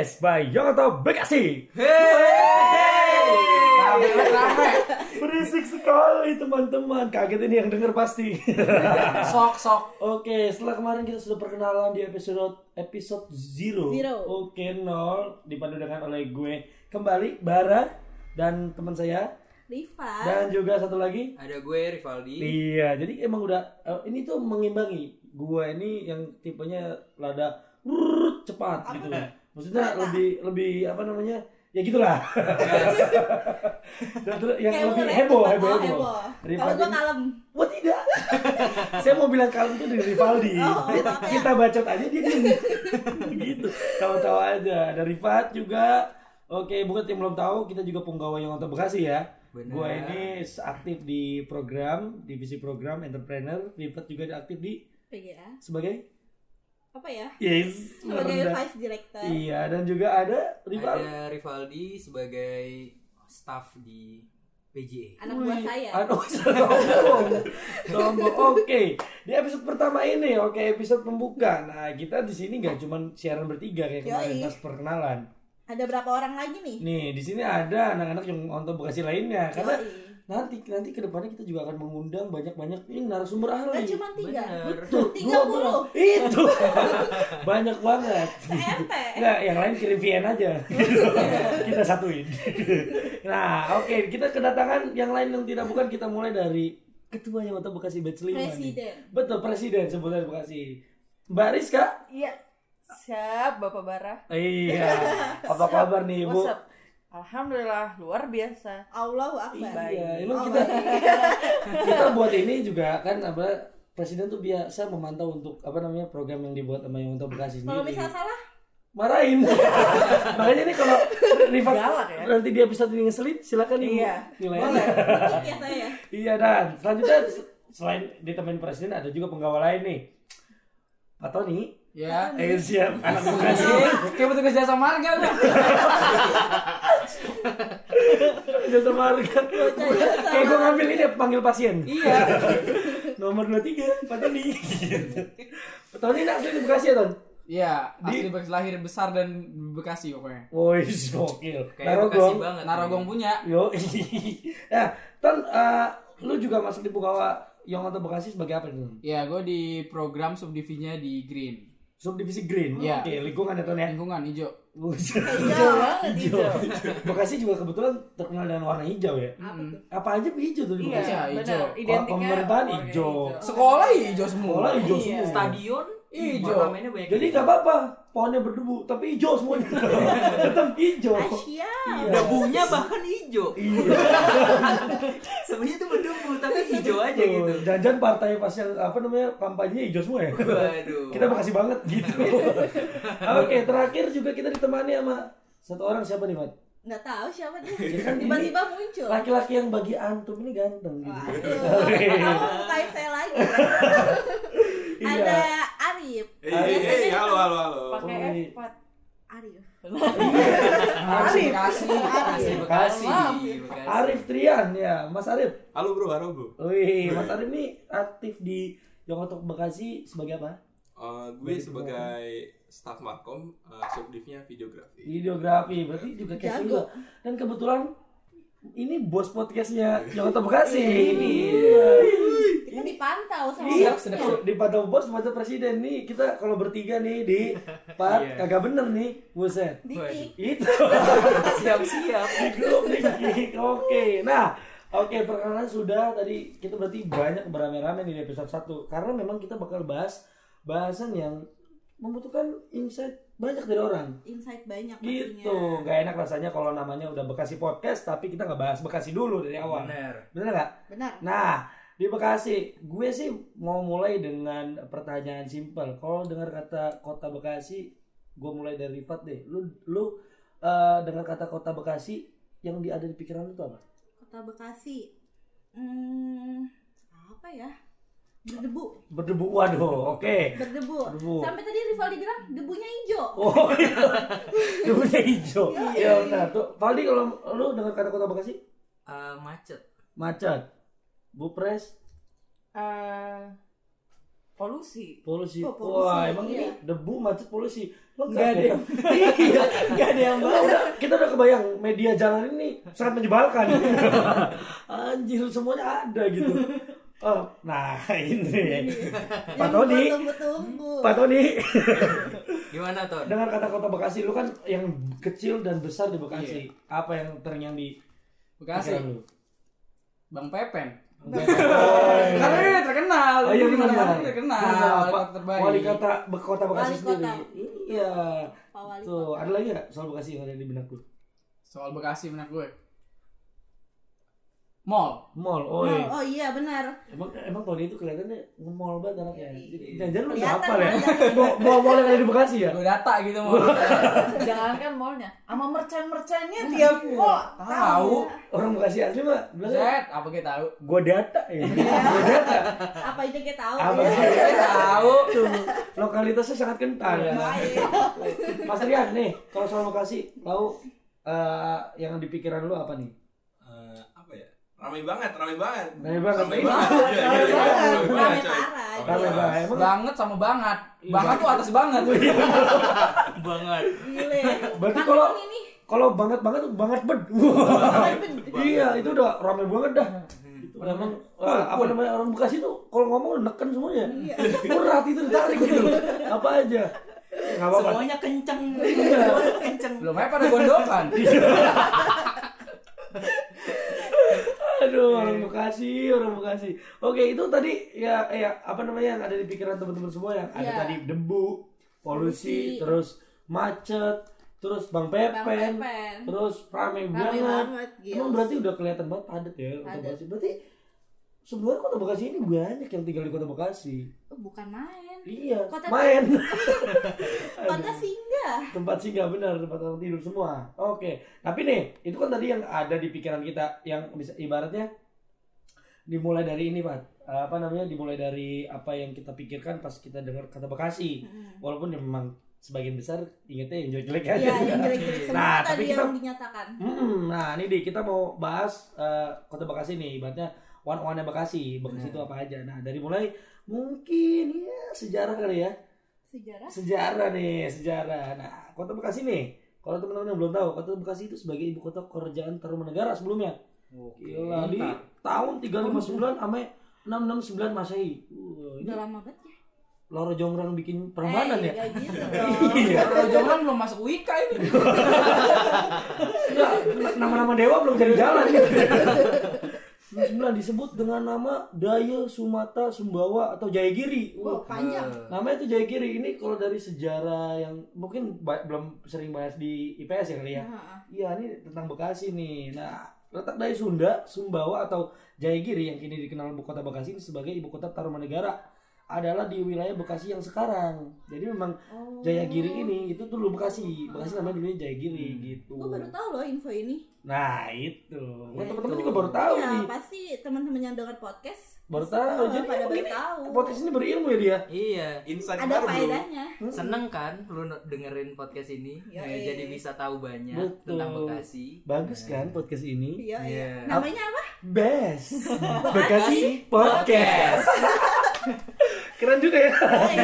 Podcast by Yongoto Bekasi. Rame-rame. Berisik sekali teman-teman. Kaget ini yang denger pasti. Sok sok. Oke, setelah kemarin kita sudah perkenalan di episode episode zero. Zero. Oke, nol dipandu dengan oleh gue kembali Bara dan teman saya Riva. dan juga satu lagi Ada gue Rivaldi. Iya, jadi emang udah eh, ini tuh mengimbangi. Gua ini yang tipenya rrrr, cepat gitu. Maksudnya lebih lebih apa namanya? Ya gitulah. Dan terus yang Kayak lebih heboh, cepat. heboh, Oh, heboh. heboh. Kalau ini- kalem. Wah tidak. Saya mau bilang kalem itu dari Rivaldi. Oh, Kita- maaf ya. Kita bacot aja dia gitu. Tahu-tahu aja. Ada Rifat juga. Oke, bukan yang belum tahu, kita juga penggawa yang untuk Bekasi ya. Benar. Gua ini aktif di program, divisi program entrepreneur. Rifat juga aktif di PGA. sebagai Apa ya? yes, Sebagai merendah. vice director. Iya, dan juga ada Rifat. Ada Rivaldi sebagai staff di PJA. Anak buah saya. Aduh, sombong. Sombong. Oke, di episode pertama ini, oke episode pembuka. Nah, kita di sini nggak cuma siaran bertiga kayak kemarin Yoi. pas perkenalan. Ada berapa orang lagi nih? Nih, di sini ada anak-anak yang nonton Bekasi lainnya. Karena Yoi. Nanti nanti ke depannya kita juga akan mengundang banyak-banyak ini narasumber ahli. Kan cuma tiga. Bener. Tuh, Tiga puluh. Itu. banyak banget. TNT. Enggak, yang lain kirim VN aja. kita satuin. nah, oke, kita kedatangan yang lain yang tidak bukan kita mulai dari ketua yang Kota Bekasi Batch 5 nih. Presiden. Betul, presiden sebutan Bekasi. Mbak Rizka? Iya. Siap, Bapak Bara. Iya. Apa kabar nih, Ibu? What's up? Alhamdulillah, luar biasa. Allahu Akbar. Iya, Oh, emang kita kita buat ini juga kan apa presiden tuh biasa memantau untuk apa namanya program yang dibuat sama yang untuk Bekasi Kalau sendiri. misal salah, marahin. Makanya nih kalau Rifat Galak ya? nanti di episode ini ngeselin silakan ibu Iya. nilai Boleh. dikit ya saya. Iya dan selanjutnya selain ditemenin presiden ada juga penggawa lain nih. Pak Tony. Ya. Eh siap anak Bekasi. Kayak petugas jasa marga. Jasa marga. Kayak gue ngambil ini panggil pasien. Iya. Nomor 23 Pak Tony. Pak Tony ini asli di Bekasi ya Ton? Iya, Di- asli Bekasi lahir besar dan Bekasi pokoknya. Woi gokil. Kayak Bekasi banget. Narogong punya. Yo. ya Ton eh, lu juga masuk di penggawa yang atau Bekasi sebagai apa nih? Ya, gue di program subdivinya di Green. Subdivisi Green. Iya. Oke, lingkungan ya Ton ya. Lingkungan hijau. Hijau banget, hijau. Bekasi juga kebetulan terkenal dengan warna hijau ya. Apa tuh? Apa aja hijau tuh di Iya, Bekasi? Iya, hijau. pemerintahan hijau. Sekolah hijau semua. Sekolah hijau Iya. semua. Stadion Hijau. Ornamennya banyak. Jadi nggak apa-apa, pohonnya berdebu, tapi hijau semuanya. Tetap hijau. Asia. Iya. Debunya bahkan hijau. Iya. Sebenarnya itu berdebu tapi hijau aja Tuh, gitu. Jangan partai pas yang apa namanya kampanye hijau semua ya. Waduh. kita makasih banget gitu. Oke, terakhir juga kita ditemani sama satu orang siapa nih, Mat? Nggak tahu siapa dia. Ya kan Tiba-tiba muncul. Laki-laki yang bagi antum ini ganteng gitu. Waduh. Kamu bukain saya lagi. Iya. Ada Arif. Eh, eh, eh, halo, halo, halo. pakai Oh, iya. F4. Arif. Bekasi, Bekasi. Bekasi. Arif Trian ya, Mas Arif. Halo bro, halo bro. Wih, Mas Arif ini aktif di Yongotok Bekasi sebagai apa? Eh, gue sebagai staff markom, uh, subdivnya videografi. Videografi, berarti juga casting juga. Dan kebetulan ini bos podcastnya Yongotok Bekasi. Ini. Kita dipantau sama Iya, bosnya. dipantau bos mata presiden nih. Kita kalau bertiga nih di part Iya. kagak bener nih, buset. Itu Siap-siap. di grup nih. Oke. Nah, oke perkenalan sudah tadi kita berarti banyak beramai-ramai di episode 1 karena memang kita bakal bahas bahasan yang membutuhkan insight banyak dari orang. Insight banyak Gitu, pastinya. nggak enak rasanya kalau namanya udah Bekasi Podcast tapi kita nggak bahas Bekasi dulu dari awal. Bener. Bener nggak? Benar. Nah, di Bekasi, gue sih mau mulai dengan pertanyaan simpel. Kalau dengar kata kota Bekasi, gue mulai dari Rifat deh. Lu lu eh, dengar kata kota Bekasi yang di ada di pikiran lu tuh apa? Kota Bekasi. Hmm, apa ya? Berdebu. Berdebu. Waduh, oke. Berdebu. Berdebu. Sampai tadi Rivaldi bilang debunya hijau. Oh iya. Debunya hijau. Iya. Iya benar. Tuh, Valdi kalau lu dengar kata kota Bekasi, Eh, macet. macet. Bupres, Eh, polusi. polusi. Oh, polusi, Wah, emang iya. ini debu, macet, polusi. Enggak ada yang iya, enggak ada yang udah, kita udah kebayang media jalan ini sangat menyebalkan. Anjir semuanya ada gitu. Oh, nah ini Pak Yang Tony, gua Tunggu-tunggu. Pak Tony, Gimana Ton? dengar kata kota Bekasi lu kan yang kecil dan besar di Bekasi. Apa yang terngiang di Bekasi. lu? Bang Pepen. Oh, Karena dia terkenal. Oh iya benar. mana-mana terkenal. Wali Pak. kota terbaik. Wali kota kota Bekasi Wali kota. sendiri. Iya. Pak Wali Tuh, ada lagi nggak soal Bekasi yang ada di benak lu? Soal Bekasi benar gue. Mall. Mall, oh, Oh, iya. oh iya benar. Emang emang Tony itu kelihatannya nge-mall banget anaknya. Iya. Jangan lu hafal ya? Mall mall mall yang ada di Bekasi ya? Gue data gitu mau. Jangankan mallnya, sama merchant-merchantnya tiap mall Tahu. Orang Bekasi asli mah Zet, apa kita tahu? gua data ya. Gua data. Apa aja kita tahu. Apa ya. Kita tahu. Tuh, lokalitasnya sangat kental ya. Iya. Mas Rian nih, kalau soal Bekasi, tahu eh, yang di pikiran lu apa nih? Apa ya? Ramai banget, ramai banget. Ramai banget. Ramai banget. Iya, iya, Ramai iya, banget. ramai Ramai banget. Ramai banget. Banget sama banget. Banget tuh atas banget. Banget. Gile. Berarti kalau- kalau banget banget tuh banget bed. iya, itu udah ramai banget dah. Itu emang wah, apa namanya orang Bekasi tuh kalau ngomong neken semuanya. Berat itu ditarik gitu. Apa aja. Enggak apa-apa. Semuanya kenceng. Iya. Kenceng. Belum aja pada gondokan. Aduh, orang Bekasi, orang Bekasi. Oke, itu tadi ya ya apa namanya yang ada di pikiran teman-teman semua yang ada Iya. tadi debu, polusi, Polusi. terus macet, terus Bang Pepen, Bang Pepen. terus rame, Rame banget. banget, gila. Emang berarti udah kelihatan banget padat ya kota Padat. Bekasi. Berarti sebenarnya kota Bekasi ini banyak yang tinggal di kota Bekasi. Oh, bukan main. Iya, Kota- main. Kota singgah. tempat singgah benar tempat orang tidur semua. Oke tapi nih itu kan tadi yang ada di pikiran kita yang bisa ibaratnya dimulai dari ini pak. Apa namanya dimulai dari apa yang kita pikirkan pas kita dengar kata Bekasi. Walaupun ya memang sebagian besar ingetnya yang jelek-jelek aja. Iya, yang jelek-jelek semua Nah, tadi tapi kita- yang dinyatakan. Hmm, nah ini deh kita mau bahas eh, kota Bekasi nih. Ibaratnya one one Bekasi Bekasi itu apa aja. Nah dari mulai mungkin ya sejarah kali ya Sejarah. sejarah nih sejarah nah kota Bekasi nih kalau teman-teman yang belum tahu kota Bekasi itu sebagai ibu kota kerajaan Tarumanegara sebelumnya gila di tahun 359 sampai 669 masehi Wah, ini Udah lama banget ya. Loro Jonggrang bikin permanen ya Eh, nggak gitu dong. iya Kalau jangan belum masuk Wika ini. Nama-nama dewa belum jadi jalan gitu. 99 disebut dengan nama Daya Sumata Sumbawa atau Jayagiri. Oh, panjang. Namanya itu Jayagiri ini kalau dari sejarah yang mungkin belum sering bahas di IPS ya kali ya. Iya, ini tentang Bekasi nih. Nah, letak Daya Sunda, Sumbawa atau Jayagiri yang kini dikenal ibu kota Bekasi ini sebagai ibu kota Tarumanegara adalah di wilayah Bekasi yang sekarang. Jadi memang Oh. Jayagiri ini itu dulu Bekasi. Bekasi namanya dulunya Jayagiri gitu. Gue baru tahu loh info ini. Nah, itu. Kan Itu. teman-teman juga baru tahu ya, nih. pasti teman-teman yang dengar podcast Baru tahu. oh, Jadi pada baru ini tahu. podcast ini berilmu ya dia. Iya. Insight Ada faedahnya. Seneng kan lu dengerin podcast ini? Ya, jadi bisa tahu banyak Betul. tentang Bekasi. Bagus kan podcast ini? Iya, iya. Iya. Namanya apa? Best. Bekasi Podcast. Keren juga ya.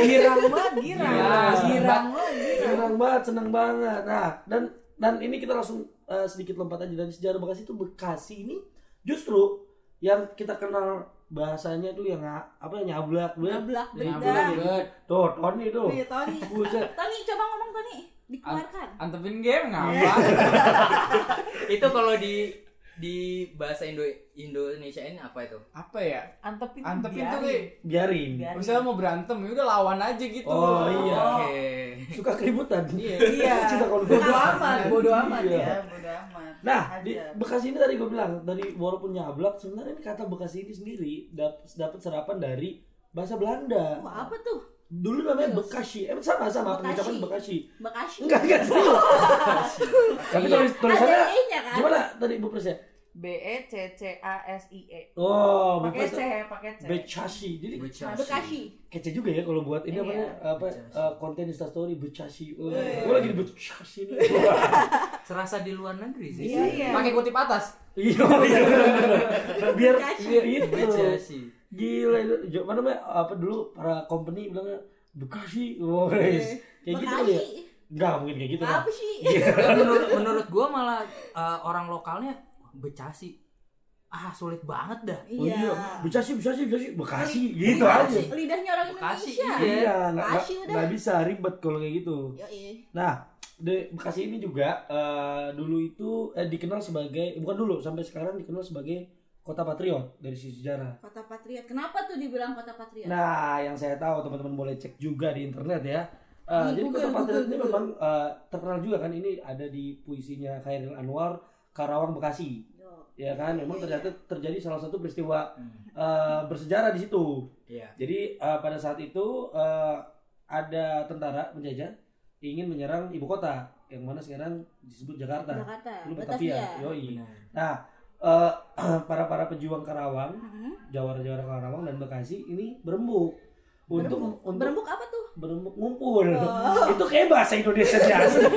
girang banget girang Iya. girang banget girang Senang banget, senang banget. Nah, dan dan ini kita langsung eh, sedikit lompat aja dari sejarah Bekasi itu Bekasi ini justru yang kita kenal bahasanya tuh yang apa ya nyablak banget. Nyablak Nyablak. Tuh, Tony tuh. Iya, Tony. Buset. Tony, coba ngomong Tony. Dikeluarkan. Antepin game ngapa? Itu kalau di di bahasa Indo Indonesia ini apa itu? Apa ya? antepin Antepin tuh biarin. kayak Biarin. Biarin. Misalnya mau berantem ya udah lawan aja gitu. Oh, iya. Oke. Suka keributan. Iya. iya Cinta konflik. bodo amat bodo amat Iya. ya bodo amat Nah, di Ajar. Bekasi ini tadi gue bilang, dari walaupun nyablak, sebenarnya ini kata Bekasi ini sendiri dap- dapat serapan dari bahasa Belanda. Wah, apa tuh? Dulu namanya Terus? Bekasi. Eh sama sama Bekasi. pengucapan Bekasi. Bekasi. Enggak enggak serius. Tapi tulis tulisannya kan? gimana tadi Bu Presnya? B E C C A S I E Oh, pakai. C pakai C Bekasi. Jadi Bekasi. kece juga ya kalau buat ini Iya. apa apa Bekasi. eh, konten Insta story Bekasi. Oh, Wih. gue lagi di Bekasi nih. Serasa di luar negeri sih. iya iya Pakai kutip atas. Iya, iya, biar itu. Bekasi. Gila itu. Jo- Mana namanya apa dulu para company bilangnya Bekasi. Oh, guys. Kayak gitu kali ya. Bekasi. Enggak mungkin kayak gitu. Apa sih? Ya, menurut menurut gua malah eh, orang lokalnya Bekasi ah sulit banget dah Oh iya, bisa sih, bisa sih, bisa sih, Bekasi gitu Bekasi. aja. Lidahnya orang Bekasi, Indonesia. iya. Iya, nggak Bekasi udah. bisa ribet kalau kayak gitu. Yoi. Nah, di Bekasi ini juga eh, dulu itu eh, dikenal sebagai bukan dulu sampai sekarang dikenal sebagai kota patriot dari sisi sejarah. Kota Patriot. Kenapa tuh dibilang Kota Patriot? Nah, yang saya tahu teman-teman boleh cek juga di internet ya. Eh, Di jadi Google, kota patriot Google, ini Google. memang eh, terkenal juga kan ini ada di puisinya Khairil Anwar Karawang Bekasi. Yo. Ya kan, memang Iya, ternyata terjadi salah satu peristiwa Hmm. eh, bersejarah di situ. iya Jadi eh, pada saat itu eh, ada tentara penjajah ingin menyerang ibu kota yang mana sekarang disebut Jakarta. Jakarta. Lu Batavia. Batavia, yoi. benar Nah, eh, para para pejuang Karawang, Mhm. jawara-jawara Karawang dan Bekasi ini berembuk untuk Berembuk. untuk Berembuk apa tuh? berembuk ngumpul. Oh. Itu kayak bahasa Indonesia biasa.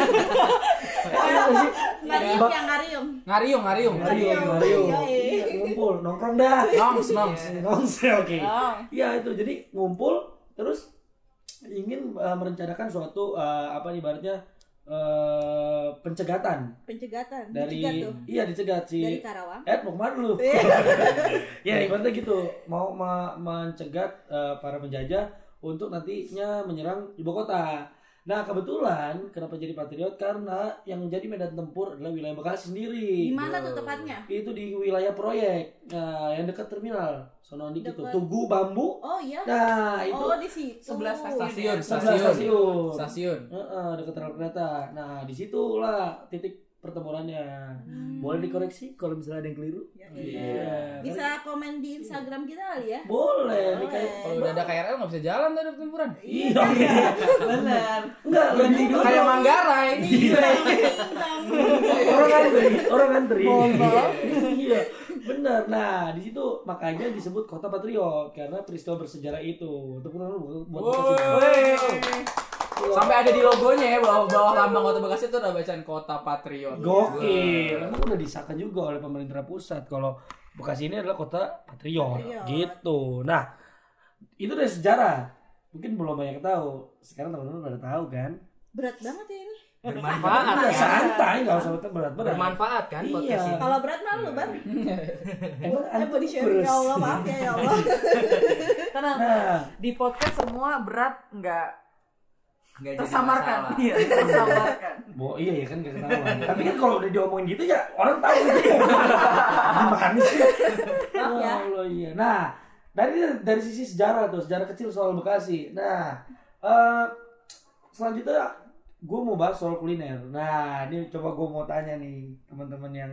Iya sih? Ngarium yang ngarium. Ngariung, ngariung. Ngariung, Ngariung. ngariung. Yoi. Iya, ngumpul, nongkrong dah. Nongs, nongs. Nongs, oke. Oh. Iya itu jadi ngumpul terus ingin uh, merencanakan suatu uh, apa nih ibaratnya uh, pencegatan Pencegatan. dari Dicegat tuh. iya dicegat si Dari Karawang. Eh mau ke mana lu? Iya. ya ibaratnya gitu mau ma- mencegat uh, para penjajah untuk nantinya menyerang ibu kota. Nah kebetulan kenapa jadi patriot karena yang menjadi medan tempur adalah wilayah Bekasi sendiri. Di mana tuh tepatnya? Itu di wilayah proyek nah, yang dekat terminal. Sono dikit tuh. Tugu Bambu. Oh iya. Nah itu Oh di situ. Sebelah stasiun. Stasiun, sebelah stasiun. stasiun. Stasiun. Heeh, dekat rel kereta. Nah di situlah titik pertemuannya. Hmm. Boleh dikoreksi kalau misalnya ada yang keliru? Ya, Iya. iya. Bisa komen di Instagram kita kali ya? Boleh, Boleh. Kalau udah ada KRL nggak bisa jalan tuh ada pertempuran. Iya, iya. Benar. Enggak, lebih dulu. Kayak Manggarai. Iya. Orang antri, orang antri. Iya, benar. Nah, di situ makanya disebut kota patriot karena peristiwa bersejarah itu. Tepuk tangan buat Bekasi. Sampai ada di logonya ya bawah bawah lambang Kota Bekasi itu udah bacaan Kota Patriot. Gokil. Emang udah disahkan juga oleh pemerintah pusat kalau Bekasi ini adalah kota patriot, Patriot. gitu. Nah, itu dari sejarah. Mungkin belum banyak tahu. Sekarang teman-teman pada tahu kan? Berat banget ya ini. bermanfaat Udah kan santai, nggak usah berat-berat. bermanfaat kan Iya. podcast ini Kalau berat malu bang. Emang Eh antum body shaming terus. ya Allah maaf ya ya Allah. Tenang. Nah, Di podcast semua berat nggak Nggak jadi tersamarkan. Iya, tersamarkan. Bo, iya ya kan gak ketahuan. Tapi kan kalau udah diomongin gitu ya orang tahu gitu. Gimana sih? Maaf ya. Allah iya. Nah, dari dari sisi sejarah tuh, sejarah kecil soal Bekasi. Nah, eh selanjutnya gue mau bahas soal kuliner. Nah, ini coba gue mau tanya nih teman-teman yang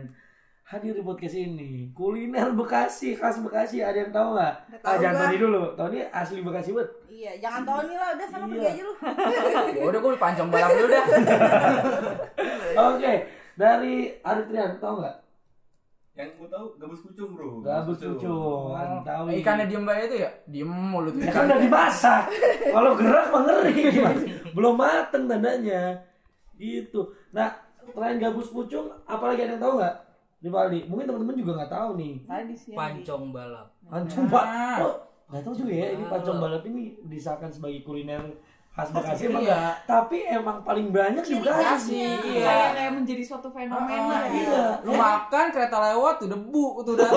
hadir di podcast ini. Kuliner Bekasi, khas Bekasi, ada yang tahu nggak? Ah, jangan. Tony dulu. Tony asli Bekasi banget. Iya jangan Tony lah udah sana Iya. pergi aja lu. Ya udah gue pancong balap dulu dah. Oke, dari Arif Trian, tahu nggak? Yang gue tahu gabus pucung bro. Gabus pucung, tahu. Ikannya diem baik itu ya? Diem mulu tuh Ya kan udah dimasak. Kalau gerak mah ngeri gimana? Belum mateng tandanya. Gitu. Nah, selain gabus pucung, apalagi ada yang tahu nggak? Rivaldi, mungkin teman-teman juga nggak tahu nih. Sih. di- pancong balap Pancong balap. Oh, nggak tahu juga ya. Ini pancong balap ini disahkan sebagai kuliner khas Bekasi. Emang, Iya. Tapi emang paling banyak di Bekasi. Iya. Kayak kayak menjadi suatu fenomena. Ah, ya. Iya. Lu makan kereta lewat tuh debu tuh udah.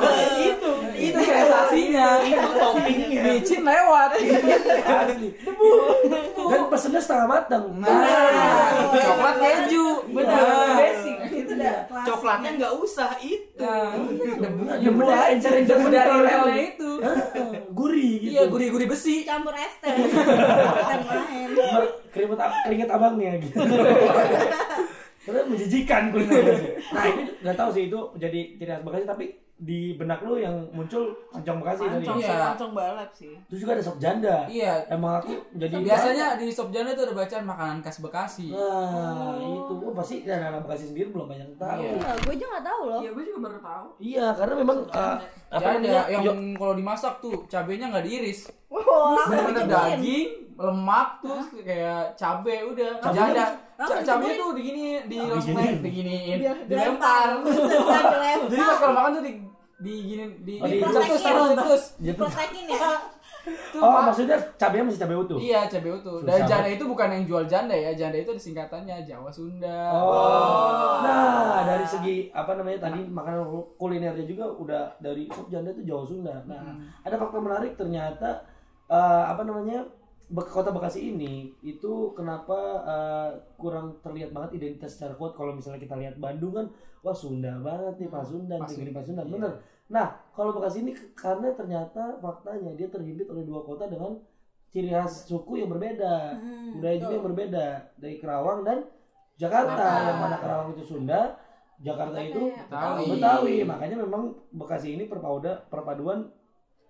itu, itu sensasinya. itu toppingnya. Micin lewat. Debu. Dan pesennya setengah mateng. Nah, coklat keju. Benar, Benar. Udah kelas. coklatnya nggak usah itu Nah, Debu, debu dari encer-encer debu dari relnya itu. Gurih gitu. Iya, gurih-gurih besi. campur es teh. Main. keringet keringet abangnya gitu. Karena menjijikan kuliner Bekasi. Nah ini nggak tahu sih itu jadi ciri khas Bekasi tapi di benak lu yang muncul pancong Bekasi tadi. Pancong sih, Iya. pancong balap sih. Terus juga ada sop janda. Iya. Emang aku jadi Biasanya di sop janda tuh ada bacaan makanan khas Bekasi. Nah itu oh, pasti anak-anak Bekasi sendiri belum banyak yang tahu. Iya. Iya, Iya, gue aja nggak tahu loh. Iya, gue juga baru tahu. karena memang uh, apa Janda namanya yang kalau dimasak tuh cabenya nggak diiris. Wah, Bener-bener diceburin. daging, lemak terus kayak cabe udah. Janda. langsung Ca- cabenya diceburin. tuh digini di langsung diginiin. dilempar. Jadi pas kalau makan tuh di di gini di Oh, di- cetus Diprotekin. cetus. Gitu. Diprotekin ya. Oh, maksudnya cabenya masih cabai utuh. Iya, CBU tuh. Susah Dan janda banget. itu bukan yang jual janda ya. Janda itu ada singkatannya Jawa Sunda. Oh. Nah, dari segi apa namanya tadi makanan kulinernya juga udah dari sop janda itu Jawa Sunda. Nah, ada fakta menarik ternyata eh, apa namanya kota Bekasi ini itu kenapa eh, kurang terlihat banget identitas secara kuat kalau misalnya kita lihat Bandung kan wah Sunda banget nih Pasundan. negeri Pasundan, Iya. bener. Nah, kalau Bekasi ini karena ternyata faktanya dia terhimpit oleh dua kota dengan ciri khas suku yang berbeda, Hmm, budaya juga yang berbeda dari Kerawang dan Jakarta. Jakarta. Yang mana Kerawang itu Sunda, Jakarta itu Betawi. Betawi. Makanya memang Bekasi ini perpauda perpaduan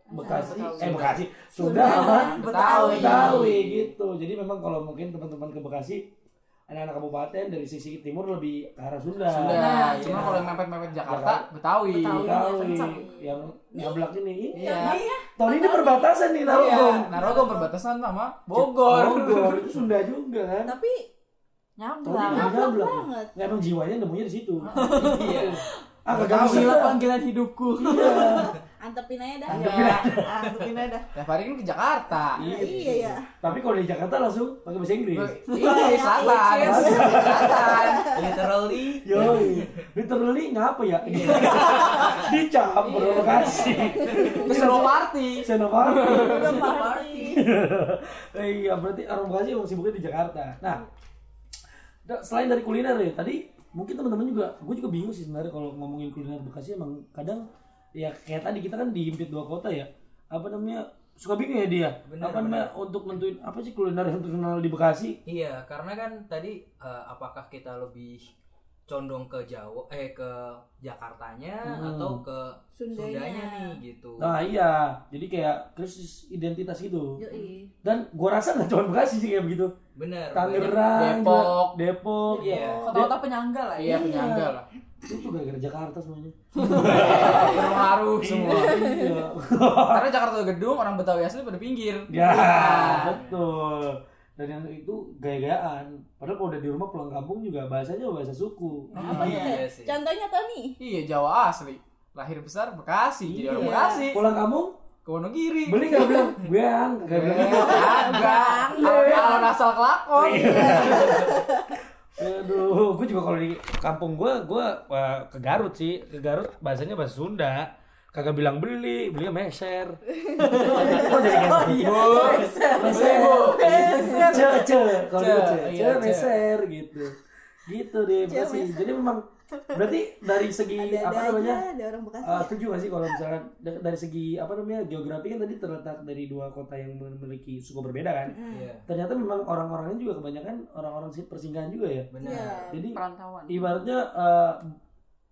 Bekasi, Betawi. eh Bekasi, Sunda sama Betawi. Betawi gitu. Jadi memang kalau mungkin teman-teman ke Bekasi anak-anak kabupaten dari sisi timur lebih ke arah Sunda. Sunda. Nah, Cuma iya. kalau yang mepet-mepet Jakarta, Betawi. Betawi. Betawi kencang. yang nyablak ini. Ini Iya. tahun ini perbatasan nih Iya, Narogong. Narogong perbatasan sama Bogor. Bogor itu Sunda juga kan. Tapi Tahun Nyamblang. ini nyablak nyablak. banget. Nggak emang jiwanya nemunya di situ. Iya. Ah, bisa. Gila panggilan hidupku. Iya. Antepin aja dah. Iya. Ah, begini dah. Tiap hari kan ke Jakarta. Nah, iya ya. Tapi kalau di Jakarta langsung pakai bahasa Inggris. Iya, selatan. Yes. Selatan. Literally. Yoi, literally ngapa ya? Dicampur lokasi. Ke Senopati. Senopati. Udah party. Iya, berarti orang Bekasi emang sibuknya di Jakarta. Nah, selain dari kuliner ya, tadi mungkin teman-teman juga, gue juga bingung sih sebenarnya kalau ngomongin kuliner Bekasi emang kadang ya kayak tadi kita kan dihimpit dua kota ya. Apa namanya? Suka bingung ya dia. Bener, apa namanya untuk nentuin apa sih kuliner yang terkenal di Bekasi? Iya, karena kan tadi eh, apakah kita lebih condong ke Jawa eh ke Jakartanya Hmm. atau ke Sundanya. Sundanya nih gitu. Nah iya, jadi kayak krisis identitas gitu. Yoi. Dan gua rasa nggak cuma Bekasi sih kayak begitu. Bener. Tangerang, Depok. Depok, Iya. Kota-kota penyangga lah Iya, ya. penyangga lah. itu gara-gara Jakarta semuanya. Berpengaruh semua. Iya. Karena Jakarta gedung, orang Betawi asli pada pinggir. ya, betul. Dan yang itu gaya-gayaan. Padahal kalau udah di rumah pulang kampung juga bahasanya bahasa suku. Apa tuh? Iya sih. Contohnya Tony. Iya, Jawa asli. Lahir besar Bekasi, jadi orang Iya. Bekasi. Pulang kampung Ke Wonogiri. beli nggak bilang beang nggak bilang gitu. Kagak. Kalau asal kelakon. Aduh, gue juga kalau di kampung gue, gue uh, ke Garut sih. Ke Garut bahasanya bahasa Sunda. Kagak bilang beli, belinya meser. Kayak gitu? Meser. Ce, iya, ce, ce. meser gitu. Gitu deh, Bekasi. meser. Jadi memang berarti dari segi Ada-ada apa aja namanya? ada orang Bekasi. Uh, setuju gak sih kalau misalkan da- dari segi apa namanya geografi kan tadi terletak dari dua kota yang memiliki suku berbeda kan? Mm. Iya, Ternyata memang orang-orangnya juga kebanyakan orang-orang sih persinggahan juga ya. benar. Iya. Jadi Perantauan. ibaratnya eh,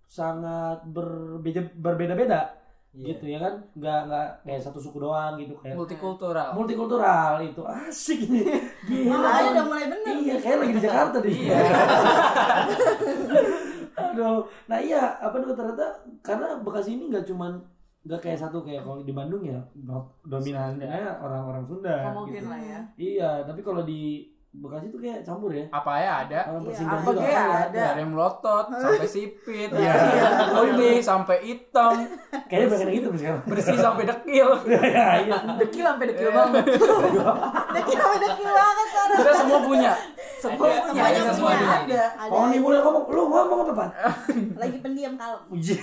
sangat berbeda berbeda-beda Iya. gitu ya kan nggak nggak kayak satu suku doang gitu kayak Multikultural. multikultural itu asik nih gila Makanya udah mulai bener. iya kayak lagi di Jakarta deh Iya. aduh nah iya apa namanya ternyata karena Bekasi ini nggak cuman nggak kayak satu kayak kalau di Bandung ya do- dominannya orang-orang Sunda Homogen gitu. lah ya. iya tapi kalau di Bekasi tuh kayak campur ya Apa ya ada? orang Iya, persinggahan apa juga Iya, ada. Dari melotot sampai sipit, Iya. putih sampai hitam, kayaknya banyak gitu sekarang bersih sampai dekil. iya iya Dekil sampai dekil Iya. banget. Dekil dekil banget sekarang. Kita semua punya. Semua Ada. punya. Semuanya Iya, punya semua ada. ada. Ada. Kalau nih mulai ngomong, lu ngomong apa Pan? Lagi pendiam kalem. Uji.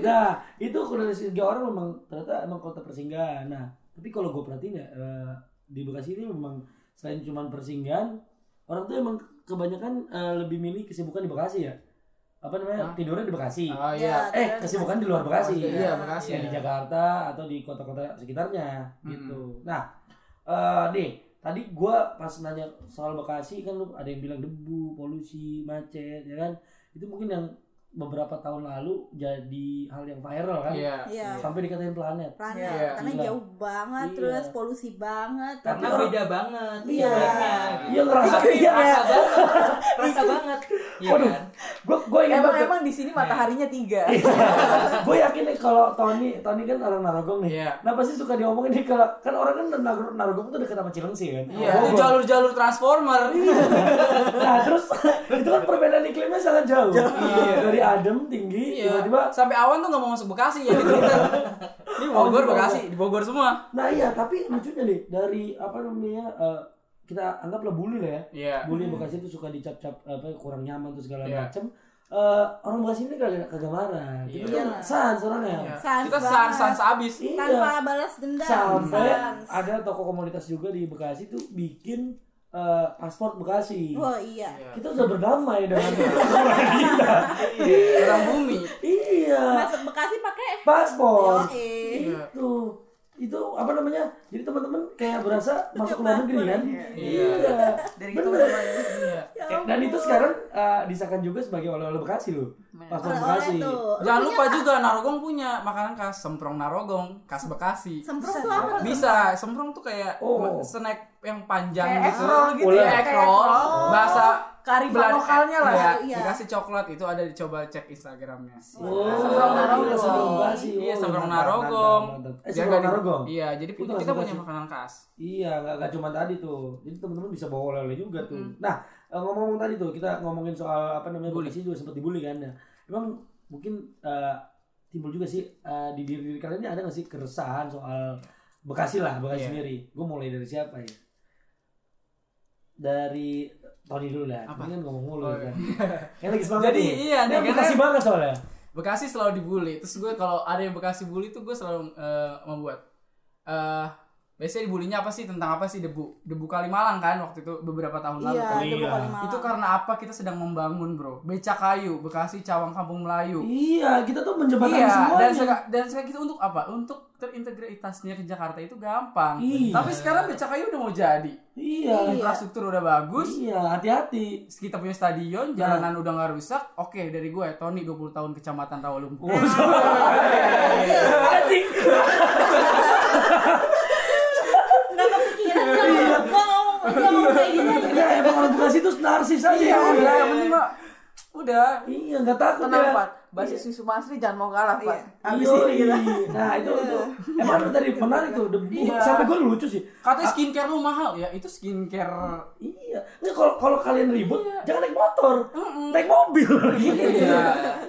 nah, itu kalau dari segi orang memang ternyata emang kota persinggahan. Nah, tapi kalau gue perhatiin ya eh, di Bekasi ini memang selain cuman persinggahan, orang tuh emang kebanyakan eh, lebih milih kesibukan di Bekasi ya. Apa namanya? Hah? Tidurnya di Bekasi. Oh Ya, iya. Eh, kesibukan di luar Bekasi. Iya, Bekasi. Ya, di Jakarta atau di kota-kota sekitarnya gitu. Nah, eh nih, tadi gua pas nanya soal Bekasi kan lu ada yang bilang debu, polusi, macet, ya kan? Itu mungkin yang beberapa tahun lalu jadi hal yang viral kan? Iya. Iya. Sampai dikatain planet. Planet. Iya. Karena Gila. jauh banget Iya. terus polusi banget. Karena Tapi orang- beda banget Iya. gitu. Iya ngerasa iya. Rasa banget. Rasa banget. Iya Waduh. kan? Gua gua ingat Emang banget. emang di sini mataharinya tiga. gue yakin nih kalau Tony, Tony kan orang Narogong nih. Iya. Nah pasti suka diomongin nih kalau kan orang kan Nar- Narogong tuh dekat sama Cilengsi kan. Iya, Bogor. itu jalur-jalur transformer. Nah terus itu kan perbedaan iklimnya sangat jauh. Iya. Dari adem tinggi Iya. tiba-tiba Sampai awan tuh nggak mau masuk Bekasi ya gitu. Ini Bogor, Oh, Bekasi, di Bogor semua. nah iya tapi lucunya nih dari apa namanya eh, kita anggaplah bully lah ya Iya. bully Bekasi itu suka dicap-cap apa kurang nyaman tuh segala Iya. macem Eh, orang Bekasi ini kagak kagak marah kita Iya. kan sans orangnya Iya. Sans Kita sans sans abis. iya Tanpa balas dendam. sampai Sans. ada toko komunitas juga di Bekasi tuh bikin eh, paspor Bekasi Oh iya. kita sudah berdamai dengan kita Orang bumi. iya Masuk Bekasi pakai paspor. Iya. itu itu apa namanya jadi teman-teman kayak berasa masuk ke luar negeri kan Iya. Dari bener. Iya. Eh, dan itu sekarang eh, disahkan juga sebagai oleh-oleh Bekasi loh paspor Bekasi. Jangan lupa juga Narogong punya makanan khas semprong Narogong, khas Bekasi. Semprong tuh apa? Bisa, semprong tuh kayak Oh. snack yang panjang Kayak gitu. roll gitu ya? Kayak roll. Bahasa Kearifan Belanda- lokalnya lah. Iya, Iya. dikasih coklat itu ada dicoba cek Instagramnya. Oh, Narogong. iya, Bekasi. Iya, Oh, mantap, Narogong. di- Narogong. Iya, jadi Itu punya- kita punya makanan khas. Iya, nggak nggak cuma tadi tuh. Jadi teman-teman bisa bawa oleh-oleh juga tuh. Nah, eh, ngomong-ngomong tadi tuh kita ngomongin soal apa namanya Bully. Bekasi juga sempat dibully kan ya. Emang mungkin eh, timbul juga sih eh, di diri, diri kalian ini ada nggak sih keresahan soal Bekasi lah, Bekasi Iya. sendiri. Gue mulai dari siapa ya? Dari Tony dulu lah. Apa? Ini kan ngomong mulu Oh, kan. Kayak lagi semangat Jadi, nih. iya Dia Bekasi banget soalnya. Bekasi selalu dibully. Terus gue kalau ada yang Bekasi bully tuh gue selalu eh, membuat eh biasanya dibulinya apa sih tentang apa sih debu debu Kalimalang kan waktu itu beberapa tahun lalu Iya, kan. ada Iya. bukan Malang. Itu karena apa kita sedang membangun bro Beca kayu Bekasi Cawang Kampung Melayu Iya, kita tuh menjembatani Iya semuanya. dan seka, dan sekarang kita untuk apa untuk terintegritasnya ke Jakarta itu gampang Iya. tapi sekarang Beca kayu udah mau jadi Iya. infrastruktur udah bagus Iya, hati-hati. kita punya stadion jalanan udah nggak rusak oke dari gue Tony 20 tahun kecamatan Rawalumpu Anjing. Nggak kepikiran gua. Gua ngomong gua ngomong kayak gini. Ya, emang orang Bekasi itu narsis aja. iya udah yang penting mah udah Iya, nggak takut Tenang, ya. Basis Susu Masri jangan mau kalah, Pak. Abis Iya, ini kita. Nah, itu itu. Emang lu tadi menarik tuh. debu. Iya. Sampai gue lucu sih. katanya skincare lu mahal ya itu skincare Iya. Nggak kalau kalau kalian ribut, jangan naik motor. Naik mobil gitu. Iya.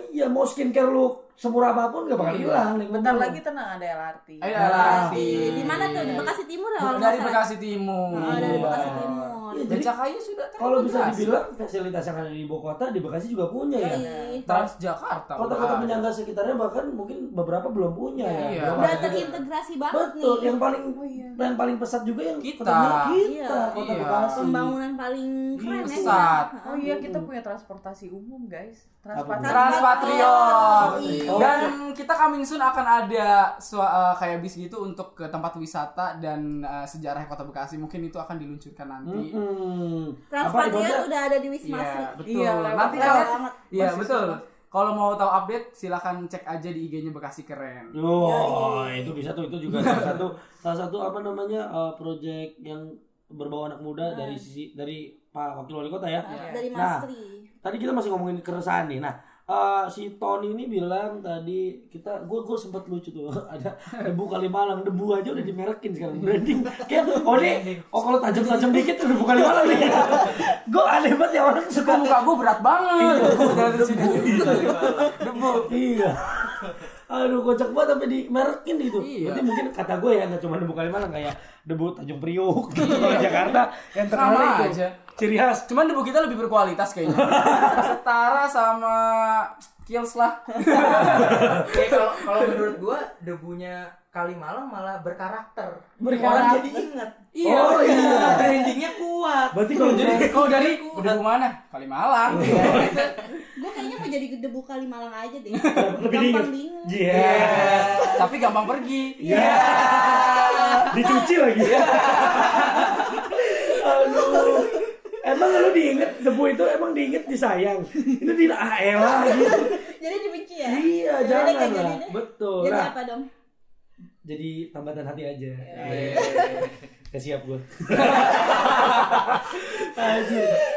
Iya, mau skincare lu semurah apa pun gak bakal hilang naik Bentar mobil. lagi tenang ada LRT. Ayo LRT. Di mana tuh? Di Bekasi Timur ya dari salah. Bekasi Timur Oh, dari Iya. Bekasi Timur. Iya, jadi Beca kayu sudah kalau bisa dibilang fasilitas yang ada di ibu kota di Bekasi juga punya ya. Yoi. Transjakarta Kota-kota penyangga sekitarnya bahkan mungkin beberapa belum punya ya. Iya. Belum Udah terintegrasi banget Betul, nih. yang paling yang paling pesat juga yang Kita. kota Bekasi, kita, Iya. kota Iya. Bekasi. Pembangunan paling keren ya. Pesat. Oh iya, kita punya transportasi umum, guys. Transportasi. Transpatriot. Oh, Dan kita coming soon akan ada sua- eh, kayak bis gitu untuk ke tempat wisata dan eh, sejarah kota Bekasi. Mungkin itu akan diluncurkan nanti. Transpatriot ibaratnya- udah ada di Wisma Iya, betul. Iya, nanti banget. Iya, betul. Kalau mau tahu update silahkan cek aja di IG-nya Bekasi Keren. Oh, itu bisa tuh itu juga salah satu salah satu apa namanya uh, project yang berbau anak muda dari sisi dari Pak Wakil Wali Kota ya. Dari Nah, Mas Tri. Tadi kita masih ngomongin keresahan nih. Nah, uh, si Tony ini bilang tadi kita gue gue sempat lucu tuh. Ada debu Kalimalang. Debu aja udah dimerekin sekarang. Branding. Kayak oh nih oh kalau tajam-tajam dikit tuh debu Kalimalang nih. Gue aneh banget ya orang suka muka gue berat banget. Sini. Debu. iya aduh kocak banget sampai dimerekin gitu Iya. Berarti mungkin kata gue ya nggak cuma debu Kalimalang kayak debu Tanjung Priok gitu kalau Jakarta yang terkenal Sama itu aja. ciri khas Cuman debu kita lebih berkualitas kayaknya. Setara sama Kills lah. Oke, kalau kalau menurut gua debunya Kalimalang malah berkarakter. Berkarakter. Orang jadi inget. Oh, iya. Brandingnya kuat. berarti kalau Jadi kau dari debu mana? Kalimalang. Gue kayaknya mau jadi debu Kalimalang aja deh. lebih Gampang dingin iya Tapi gampang pergi. Iya. Dicuci lagi. Aduh. Emang lu diinget debu itu emang diinget disayang. Itu di ah elah gitu. Jadi dibenci ya? Iya, Jadi jangan. Betul. Jadi Nah, apa dong? Jadi tambatan hati aja. Iya. Gak siap gue.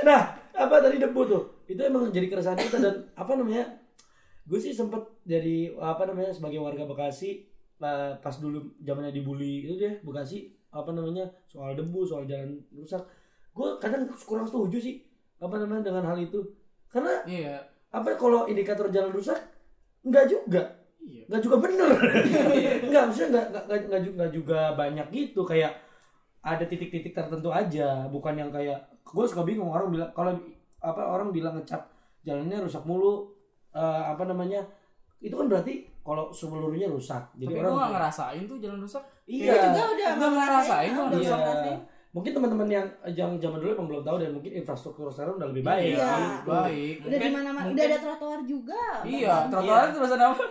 Nah, apa tadi debu tuh? Itu emang jadi keresahan kita dan apa namanya? Gue sih sempet jadi apa namanya sebagai warga Bekasi pas dulu zamannya dibully itu deh Bekasi apa namanya soal debu soal jalan rusak gue kadang kurang setuju sih apa namanya dengan hal itu karena Iya. apa kalau indikator jalan rusak enggak juga Iya. nggak juga bener nggak maksudnya nggak nggak juga, nggak juga banyak gitu kayak ada titik-titik tertentu aja bukan yang kayak gue suka bingung orang bilang kalau apa orang bilang ngecap jalannya rusak mulu eh, apa namanya itu kan berarti kalau seluruhnya rusak jadi Tapi orang gue gak ngerasain tuh jalan rusak. iya Gue juga udah Udah ngerasain, bisa Iya. ngerasain. mungkin teman-teman yang yang zaman dulu emang belum tahu dan mungkin infrastruktur sekarang udah lebih baik Iya. Baik. Udah di mana-mana, udah ada trotoar juga. Iya, trotoar itu terusan apa?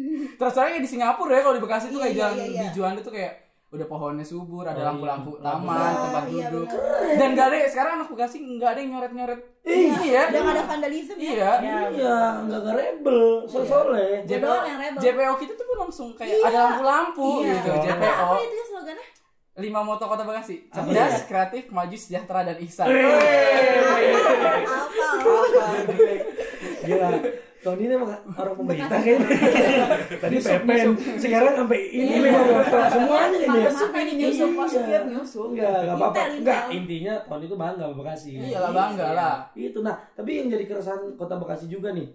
Trotoarnya kayak di Singapura ya kalau di Bekasi tuh Iya, kayak iya, jalan iya, iya. di Juanda tuh kayak udah pohonnya subur, ada Oh, iya. lampu-lampu taman, Iya, tempat iya, duduk. benar. Dan gak ada sekarang anak Bekasi nggak ada yang nyoret-nyoret. Iya. Iya. Nggak ada vandalisme ya. Iya. iya nggak nggak rebel soleh Gue JPO, yang. JPO kita tuh pun langsung kayak Iya. ada lampu-lampu Iya. gitu. Apa- JPO. Apa itu ya slogannya? Lima moto kota Bekasi. Apa Cerdas, ya? kreatif, maju, sejahtera, dan ihsan. Apa? Apa? Gila. Tahun ini emang orang pemerintah kayaknya. Tadi PPN, sekarang sampai ini lima motor semuanya ini. ya. Masuk ini Nyusup nyusup masuk Iya. ya nyusup. Enggak, enggak apa-apa. Enggak, intinya tahun itu bangga Bekasi. Iyalah bangga lah. Itu nah, tapi yang jadi keresahan Kota Bekasi juga nih.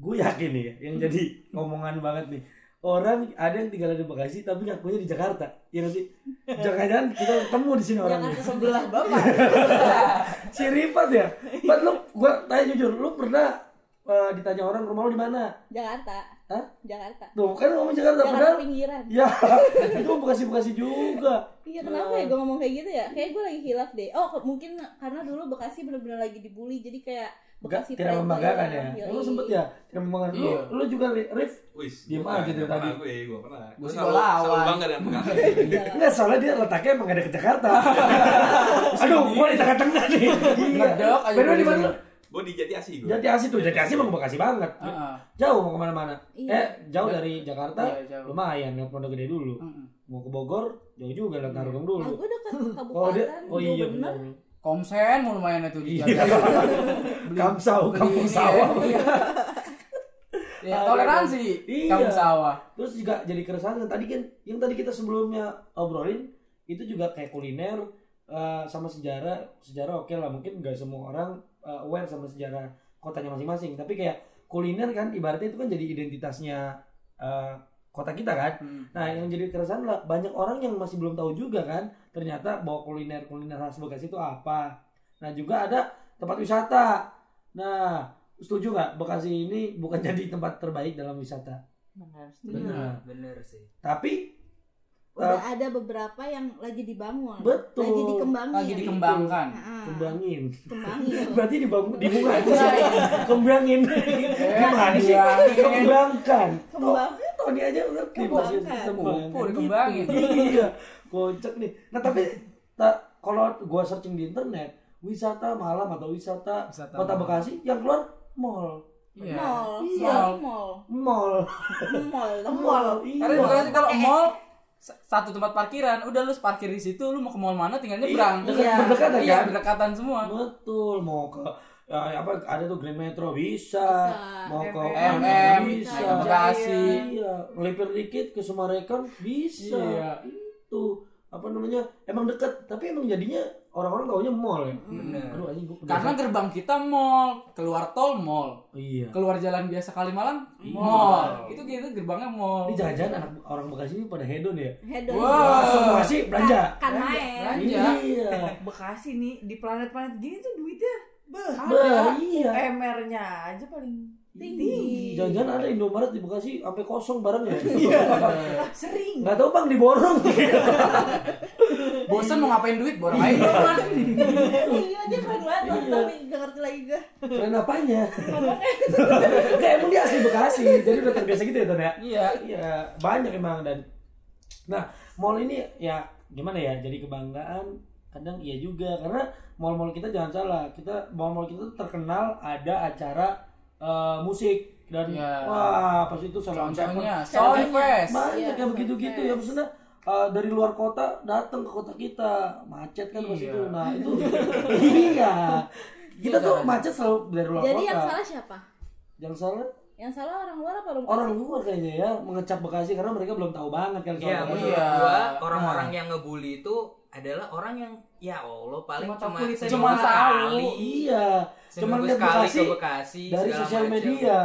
Gue yakin nih ya, yang jadi omongan banget nih. Orang ada yang tinggal di Bekasi tapi ngakunya di Jakarta. Iya nggak sih? Jangan-jangan kita ketemu di sini orangnya. Jakarta Sebelah bapak. si Rifat ya. Pat lu gua tanya jujur, lu pernah eh, ditanya orang rumah lu di mana? Jakarta. Hah? Jakarta. Tuh kan ngomong Jakarta Jakarta padahal pinggiran. ya itu Bekasi-Bekasi juga. Iya kenapa ya gue ngomong kayak gitu ya? Kayak gue lagi hilaf deh. Oh mungkin karena dulu Bekasi bener-bener lagi dibully jadi kayak Bekasi tidak membanggakan ya. Yoi. Lu sempet ya tidak membanggakan. Lu, Iya. lu juga Ri- Rif Wis, Diem gua aja dari tadi. Gue, gue pernah. Gua Gue selalu, gua lawan. selalu bangga dengan Bekasi. Enggak, soalnya dia letaknya emang gak ada ke Jakarta. Aduh, gua di tengah-tengah nih. Ngedok aja Bener di mana? Gue di Jati Asih gue. Jati Asih tuh, Jati Asih emang Bekasi banget. Heeh. Jauh mau ke mana-mana. Iya. Eh, jauh dari Jakarta. Iya, jauh. Lumayan, naik Pondok Gede dulu. Heeh. Mau ke Bogor, jauh juga lihat Narogong Ah, dulu. gue dekat kabupaten. Oh, dia, oh iya benar. Komsen mau lumayan itu di Iya. Jakarta. Kamsau, kampung sawah. ya. Toleransi Iya. kampung sawah. Terus juga jadi keresahan yang tadi kan yang tadi kita sebelumnya obrolin itu juga kayak kuliner eh, sama sejarah sejarah oke lah mungkin nggak semua orang eh, aware sama sejarah kotanya masing-masing tapi kayak kuliner kan ibaratnya itu kan jadi identitasnya eh, kota kita kan Hmm. nah yang jadi keresahan lah banyak orang yang masih belum tahu juga kan ternyata bahwa kuliner kuliner khas Bekasi itu apa nah juga ada tempat wisata nah setuju nggak Bekasi ini bukan jadi tempat terbaik dalam wisata Benar. Benar. bener sih tapi Udah ada beberapa yang lagi dibangun. Betul. Lagi dikembangin. Lagi dikembangkan. Kembangin Kembangin. berarti dibangun dibunga kembangin gimana sih kembangin. kembangkan Kembang. Oh, Tony aja ngerti bahasa Kembangkan. Pupuk dikembangin. iya kocak nih nah tapi tak kalau gua searching di internet wisata malam atau wisata, Wisata kota malam. Bekasi yang keluar mall Iya. Mall. Iya. Selalu mall. mall Mall. mall Karena iya. bukan kalau mall s- satu tempat parkiran, udah lu parkir di situ, lu mau ke mall mana tinggal nyebrang. Iya, Iya. berdekatan Iya, kan berdekatan semua. betul mau ke ya, apa ada tuh Grand Metro bisa, Bisa. mau ke MM, MM, bisa ke Bekasi. iya ngelipir dikit ke Sumarekon bisa Iya. itu apa namanya emang deket tapi emang jadinya orang-orang taunya mall ya bener aduh anjing gua Karena gerbang kita mall, keluar tol mall, iya keluar jalan biasa Kalimalang Iya. mall. Itu gitu gerbangnya mall. ini jangan-jangan anak orang Bekasi ini pada hedon ya Hedon. Wah. langsung Bekasi belanja Kan main. Belanja. iya Bekasi nih di planet-planet gini tuh duitnya beh. Iya UMR-nya aja paling Tinggi. jangan-jangan ada Indomaret di Bekasi sampai kosong barangnya Iya. Sering. nggak tahu bang diborong Bosan mau ngapain duit, borong aja. Iya aja keren banget tapi gak ngerti lagi gue. keren apanya kayak emang dia asli Bekasi jadi udah terbiasa gitu ya Ton ya Iya. Iya, banyak emang dan nah mall ini ya gimana ya jadi kebanggaan kadang iya juga karena mall-mall kita jangan salah kita mall-mall kita terkenal ada acara eh, musik dan Iya. wah pas itu sama Contohnya Contohnya. Soundfest. banyak Iya, yang begitu-gitu ya maksudnya eh, dari luar kota datang ke kota kita macet kan pas Iya. itu nah itu iya kita Iya, tuh kan. macet selalu dari luar Jadi kota yang salah siapa? yang salah Yang salah orang luar apa orang orang luar kayaknya ya mengecap Bekasi karena mereka belum tahu banget kan soal Iya, Bekasi. menurut Iya. gua orang-orang yang ngebully itu adalah orang yang ya Allah paling Cuma cuma Cuma tahu. sekali. Iya. Cuman Seminggu lihat sekali Bekasi ke Bekasi dari sosial media.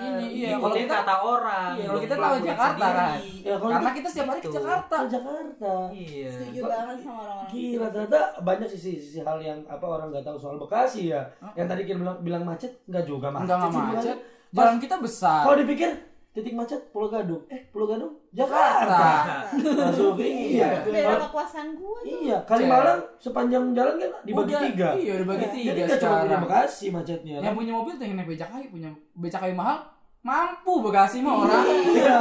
Ini, iya, kalau kita- kata orang. Iya, kalau belum kita tahu Jakarta, kan? Ya kalau Karena kita kita setiap hari ke. Jakarta. ke Jakarta. Iya. Setuju banget sama orang-orang. Gila ternyata banyak sisi-sisi hal yang apa orang nggak tahu soal Bekasi ya. Yang tadi kita bilang, bilang macet nggak juga macet. Enggak nggak macet. Jalan kita besar. Kalau dipikir titik macet Pulau Gadung. Eh Pulau Gadung Jakarta. Masuk iya. Daerah kekuasaan gua tuh. Iya, Kalimalang sepanjang jalan kan dibagi Udah, tiga. Iya, dibagi Jadi tiga nggak cuma punya. Bekasi macetnya. Yang punya mobil tuh yang naik becak kayu, punya becak kayu mahal, mampu Bekasi mah orang. Iya.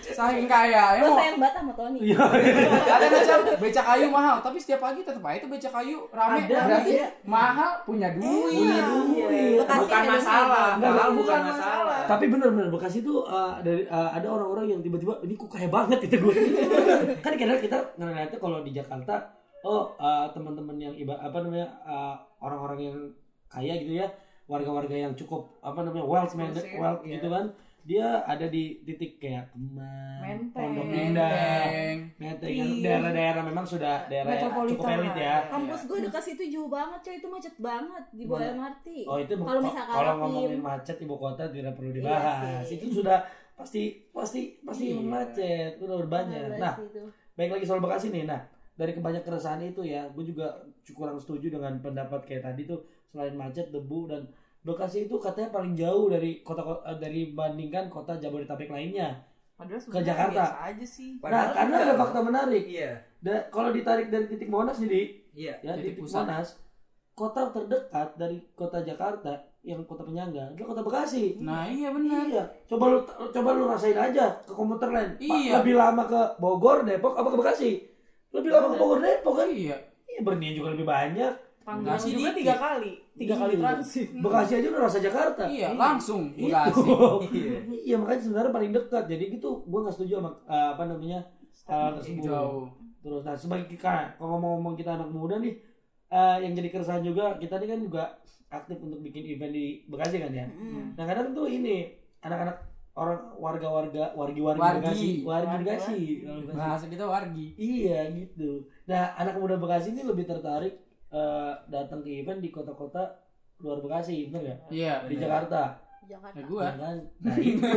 Saking kaya, ya mau sayang banget sama Tony. Iya. ada macam becak kayu mahal, tapi setiap pagi tetap aja itu becak kayu rame Ada, berarti iya. mahal punya duit. Punya duit. Bekasi Bukan masalah, mahal bukan masalah. Tapi bener-bener Bekasi tuh uh, dari uh, ada orang-orang yang tiba-tiba ini kok kaya banget itu gue. kan kadang kita ngeliatnya kalau di Jakarta, oh uh, teman-teman yang iba apa namanya uh, orang-orang yang kaya gitu ya, warga-warga yang cukup apa namanya wealth man, wealth ya. gitu kan, dia ada di titik kayak Kemang. Pondok Indah, Menteng. Iya. daerah-daerah memang sudah daerah yang cukup elit ya. ya. Kampus gue dekat situ jauh banget coy, itu macet banget di bawah? MRT. Oh itu Kalau kalau misalkan kalau ngomongin macet ibu kota tidak perlu Iya dibahas. sih. itu sudah pasti pasti pasti Iya. macet udah berbanyak. Parah Nah, baik lagi soal Bekasi nih. Nah, dari kebanyak keresahan itu ya, gue juga kurang setuju dengan pendapat kayak tadi tuh selain macet, debu dan Bekasi itu katanya paling jauh dari kota eh, dari bandingkan kota Jabodetabek lainnya. Padahal sebenarnya Jakarta. biasa aja sih. nah, Padahal karena enggak. ada fakta menarik. Iya. Da- kalau ditarik dari titik Monas jadi Iya. ya Titik titik pusat. Monas, kota terdekat dari kota Jakarta yang kota penyangga adalah kota Bekasi. Nah, iya benar. Iya, coba lu coba lu rasain aja ke komuter lain. Pak, Iya. Lebih lama ke Bogor, Depok apa ke Bekasi? Lebih lama ke Bogor, Depok kan? Iya. Iya, Bernia juga lebih banyak. Panggilan Nggak juga tiga kali. Tiga kali Iya. transit. Bekasi aja udah rasa Jakarta. Iya, langsung Itu. Bekasi. Iya. iya, makanya sebenarnya paling dekat. Jadi gitu, gua nggak setuju sama eh, apa namanya hal tersebut. Jauh. Terus, nah sebagai kita, kalau ngomong-ngomong kita anak muda nih, eh, yang jadi keresahan juga, kita ini kan juga aktif untuk bikin event di Bekasi kan ya. Mm. Nah kadang tuh ini anak-anak orang warga-warga wargi-wargi Wargi. Bekasi, wargi Wargi, Bekasi. Bekasi. Bahasa kita wargi. Iya gitu. Nah anak muda Bekasi ini lebih tertarik eh, datang ke event di kota-kota luar Bekasi, bener nggak? Iya. Di. Jakarta, Jakarta. Ya gua. ya kan? Nah itu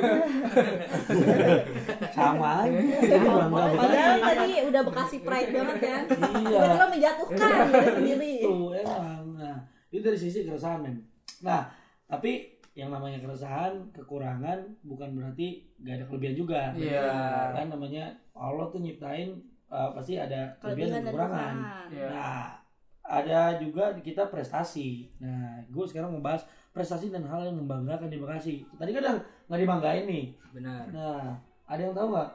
sama aja. Jadi bangga Padahal tadi udah Bekasi pride banget kan. Iya. Tiba-tiba menjatuhkan diri sendiri. Itu emang. Nah itu dari sisi keresahan men. Nah tapi yang namanya keresahan, kekurangan bukan berarti gak ada kelebihan juga. Iya. Kan namanya Allah tuh nyiptain uh, pasti ada kelebihan Kelebihan dan dan kekurangan. kekurangan. Iya. Nah, ada juga di kita prestasi. Nah, gue sekarang membahas prestasi dan hal yang membanggakan di Bekasi. Tadi kan yang nggak dibanggain nih. Benar. Nah, ada yang tahu nggak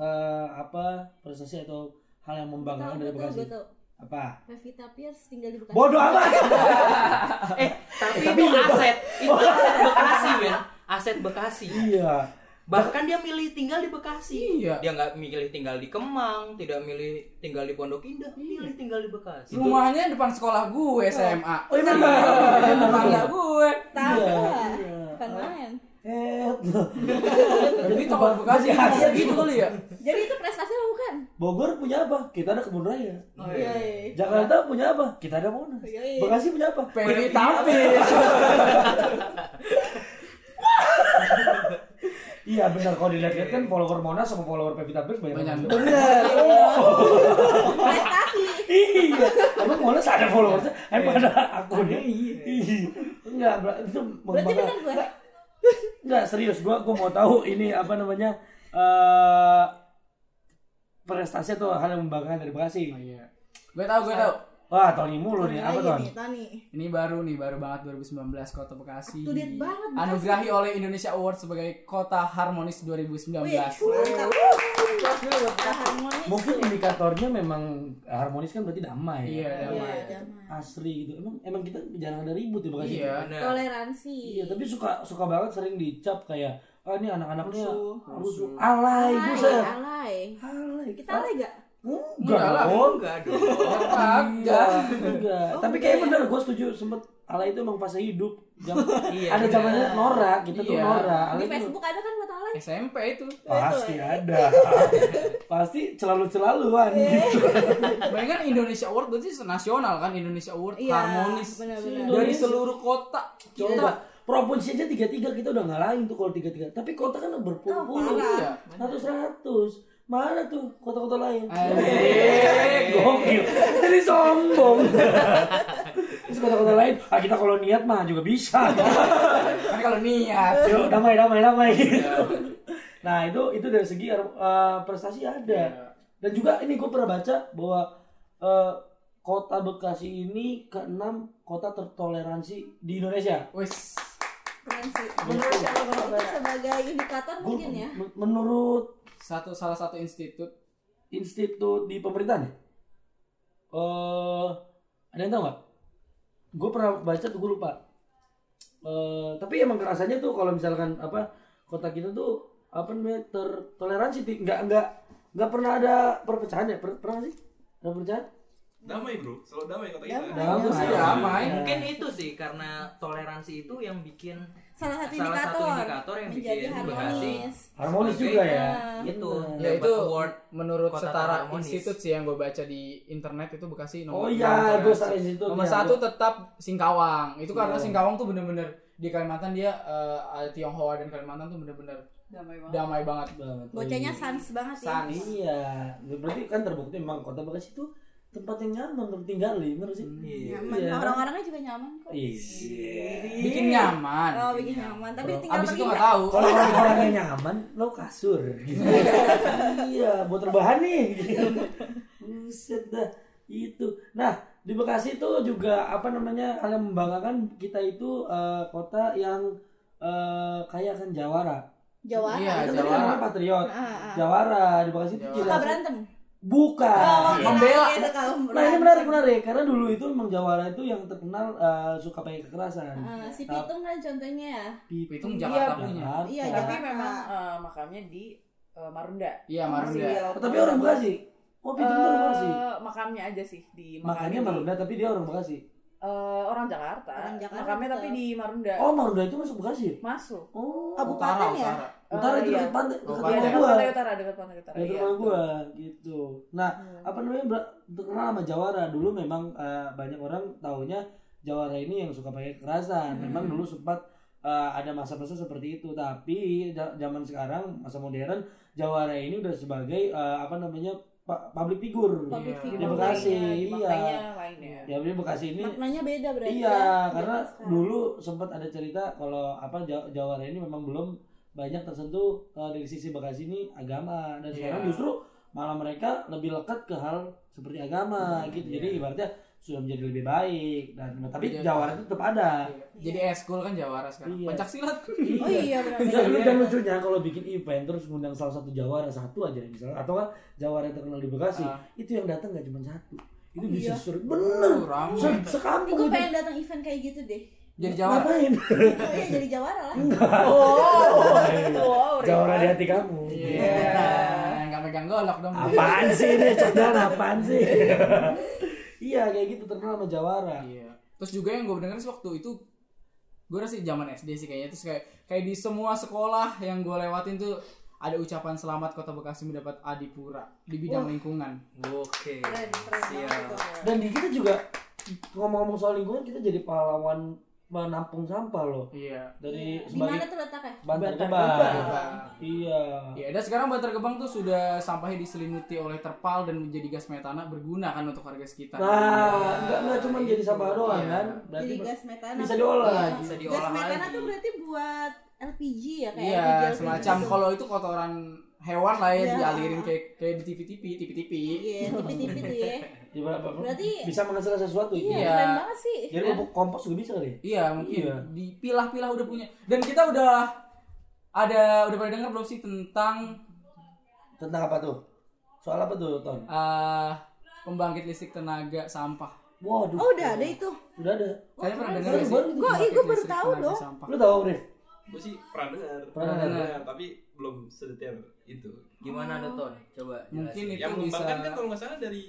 eh, apa prestasi atau hal yang membanggakan dari Bekasi? tahu. Apa? Pevita Pierce tinggal di Bekasi. Bodoh amat. Eh, tapi itu aset. Itu aset Bekasi, men. Aset Bekasi. iya. Bahkan dia milih tinggal di Bekasi. Iya. Dia nggak milih tinggal di Kemang, tidak milih tinggal di Pondok Indah, Iya. milih tinggal di Bekasi. Rumahnya depan sekolah gue SMA. Oh, iya benar. Iya, tetangga gue. Tahu Iya, iya. Bukan main. Eh, Jadi kalau Bekasi Masih gitu kali ya. Jadi itu prestasi apa bukan? Bogor punya apa? Kita ada kebun raya. Oh, Iya. iya. Jakarta punya apa? Kita ada Monas. Iya, iya. Bekasi punya apa? Pevita Pierce. Iya benar kalau dilihat-lihat kan follower Monas sama follower Pevita Pierce banyak. Banyak. banget. Benar. Oh. Prestasi. iya. Emang Monas ada followersnya? Emang ada akunnya? Iya. Enggak, ber- itu Berarti benar gue. Enggak, serius. Gua gua mau tahu ini apa namanya eh prestasi atau hal yang membanggakan dari Bekasi. Iya. Gue tahu, gue tahu. Wah, Tony mulu nih. Apa Tony. Ini baru nih, baru banget 2019 Kota Bekasi. Up banget. Anugerahi oleh Indonesia Award sebagai Kota Harmonis 2019. Wih, harmonis. Mungkin indikatornya memang harmonis kan berarti damai. Iya, ya. damai. Iya, damai. Asli gitu. Emang emang kita jarang ada ribut ya Bekasi. Iya. Toleransi. Iya, tapi suka suka banget sering dicap kayak ah ini anak-anaknya Rusuh. rusuh. Alay, Alay, buset. alay. Alay. Kita alay gak? Enggak lah. Enggak dong. Enggak, enggak. Tapi kayak bener gue setuju sempet ala itu emang fase hidup. Jam, Iya, ada zamannya Nora, kita tuh Iya. Nora. Ala Di itu Facebook ada kan foto Ale? SMP itu. pasti ada. pasti selalu-selaluan Iya. gitu. Bayangkan Indonesia Award berarti nasional kan Indonesia Award Iya, harmonis benar-benar. dari Indonesia. seluruh kota. Coba Kita provinsi aja tiga-tiga kita udah ngalahin tuh kalau tiga-tiga. Tapi kota kan Oh, berpuluh-puluh. parah. Iya. Ratus-ratus. Mana tuh kota-kota lain? Eh. Gokil. Jadi sombong. Terus kota-kota lain, ah kita kalau niat mah juga bisa. kan kalau niat. Yuk damai damai damai. nah itu itu dari segi uh, prestasi ada. Dan juga ini gue pernah baca bahwa uh, kota Bekasi ini keenam kota tertoleransi di Indonesia. Wes. Keren sih. Menurut siapa Bang? Itu sebagai indikator mungkin ya. men- menurut Satu salah satu institut institut di pemerintahan ya? Eh, ada yang tahu nggak? Gue pernah baca tuh gue lupa. Eh, tapi emang kerasanya tuh kalau misalkan apa kota kita tuh apa namanya tertoleransi nggak nggak nggak pernah ada perpecahan ya Per- pernah sih ada perpecahan Damai bro, selalu damai kata kita. Damai. Damai. Damai. Damai. Mungkin itu sih karena toleransi itu yang bikin Salah satu salah indikator, satu indikator yang menjadi bikin harmonis. harmonis Sebagai- juga ya Ah. itu. Ya itu award menurut kota setara institut sih yang gue baca di internet itu Bekasi nomor oh iya nomor gue satu. salah situ Nomor ya, satu tetap Singkawang. Itu karena Iya. Singkawang tuh bener-bener di Kalimantan dia ada Tionghoa dan Kalimantan tuh bener-bener Damai banget. damai banget. banget. Bocahnya Iya. sans banget ya. Sans. iya berarti kan terbukti memang kota Bekasi itu tempat yang nyaman untuk tinggali bener sih Iya. Nyaman. Iya. Orang-orangnya juga nyaman kok. iya Bikin nyaman. Oh, bikin nyaman. Tapi Bro. tinggal Abis itu nggak tahu. Kalau orang-orangnya nyaman, lo kasur. Gitu. iya, buat rebahan nih. Gitu. Buset dah. Itu. Nah, di Bekasi itu juga apa namanya hal yang membanggakan kita itu eh, kota yang eh, kaya kan Jawara. Jawara. Iya, Kan Jawara. kan namanya Patriot. Ah, ah. Jawara di Bekasi itu khas- berantem. Bukan. Oh, Membela. kalau Nah ini menarik menarik karena dulu itu memang Jawara itu yang terkenal eh, suka pakai kekerasan. Ah, si Pitung kan contohnya ya. Pitung Iya, Jakarta punya. Jakarta. Iya, Tapi memang eh, makamnya di eh, Marunda. Iya, Marunda. Masih Oh, tapi orang Bekasi. Oh, Pitung tuh orang Bekasi. Makamnya aja sih di makamnya Marunda tapi dia orang Bekasi. Eh, orang Jakarta. Orang Jakarta. Makamnya tapi di Marunda. Oh, Marunda itu masuk Bekasi? Masuk. Oh, Kabupaten ya? Utara. utara Eh, itu iya. dekat pantai, Oh, dekat pantai. Iya, rumah dekat gua. pantai utara, dekat pantai utara. Dekat Iya. rumah gua gitu. Nah, apa namanya terkenal sama Jawara dulu memang eh, banyak orang taunya Jawara ini yang suka pakai kekerasan. Memang dulu sempat eh, ada masa-masa seperti itu, tapi zaman sekarang masa modern Jawara ini udah sebagai eh, apa namanya public figure. Public Iya. figure. Di Bekasi, iya. ya. Ya, di Bekasi ini Maknanya beda berarti. Iya, ya, karena dulu sempat ada cerita kalau apa Ja- Jawara ini memang belum banyak tersentuh uh, dari sisi Bekasi ini agama dan sekarang Iya. justru malah mereka lebih lekat ke hal seperti agama gitu. Jadi ibaratnya sudah menjadi lebih baik dan tapi Iya. Jawara itu tetap ada. Jadi eskul kan Jawara sekarang. Iya. Pencak silat. Oh iya benar. Dan, dan lucunya kalau bikin event terus ngundang salah satu Jawara satu aja misalnya atau kan Jawara yang terkenal di Bekasi Ah. itu yang datang nggak cuma satu itu Oh, bisa iya. suruh bener Oh. Se- sekampung gue itu pengen datang event kayak gitu deh. Jadi Jawara. ngapain Oh iya jadi Jawara lah. Oh, wow, Jawara di hati kamu Iya. Enggak megang golok dong. apaan sih ini candaan apaan sih iya kayak gitu terkenal sama Jawara Iya. Terus juga yang gue denger sih waktu itu gue rasa zaman SD sih kayaknya terus kayak kayak di semua sekolah yang gue lewatin tuh ada ucapan selamat Kota Bekasi mendapat Adipura di bidang lingkungan. Oke. Keren, keren itu. dan di kita juga ngomong-ngomong soal lingkungan kita jadi pahlawan menampung sampah loh Iya. dari Di mana sebagai tuh letaknya? Bantar Bantar Gebang Gebang. iya Iya, dan sekarang Bantar Gebang tuh sudah sampahnya diselimuti oleh terpal dan menjadi gas metana berguna kan untuk warga sekitar. nah nggak nggak cuma jadi sampah doang Iya. kan berarti Jadi gas metana. bisa diolah Bisa Gas diolah metana lagi. tuh berarti buat LPG ya kayak Iya, LPG, semacam gitu. kalau itu kotoran hewan lah ya Iya. dialirin kayak kayak di TV-TV, TV-TV. Iya, tipi-tipi tuh ya. Ya, Berarti- bisa menghasilkan sesuatu Iya, Iya. keren banget sih. jadi pupuk kompos juga bisa kali ya? Iya, mungkin Iya. dipilah-pilah udah punya. Dan kita udah ada udah pada dengar belum sih tentang tentang apa tuh soal apa tuh Ton eh, pembangkit listrik tenaga sampah. waduh Oh, udah ada itu. udah ada Kalian pernah dengar sih? Pembangkit gua baru tahu sampah. lu tahu Rif Gue sih pernah dengar, Pernah dengar. tapi belum sedetail itu. Gimana ton? Coba Mungkin jelasin. itu Yang bisa mengembangkan kan kalau nggak salah dari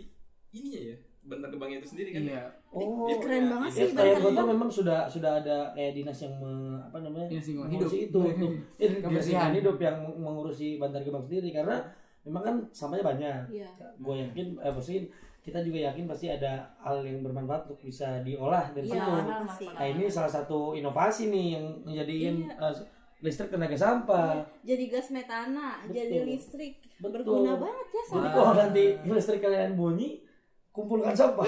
ininya ya, Bantar Gebang itu sendiri kan. Iya. Oh, Dia keren banget ini. sih, Ya, kayak kota memang sudah sudah ada kayak dinas yang me- apa namanya Dinas lingkungan mengurusi hidup. itu untuk eh, dinas Kebersihan. hidup yang meng- mengurusi Bantar Gebang sendiri karena memang kan sampahnya banyak. Iya. Gue yakin, eh maksudnya kita juga yakin pasti ada hal yang bermanfaat untuk bisa diolah dari Iya, situ. Nah ini salah satu inovasi nih yang menjadikan Iya. eh, listrik tenaga sampah. Jadi gas metana, Betul. jadi listrik. Betul. Berguna banget ya Jadi sama. kalau nanti listrik kalian bunyi, kumpulkan sampah.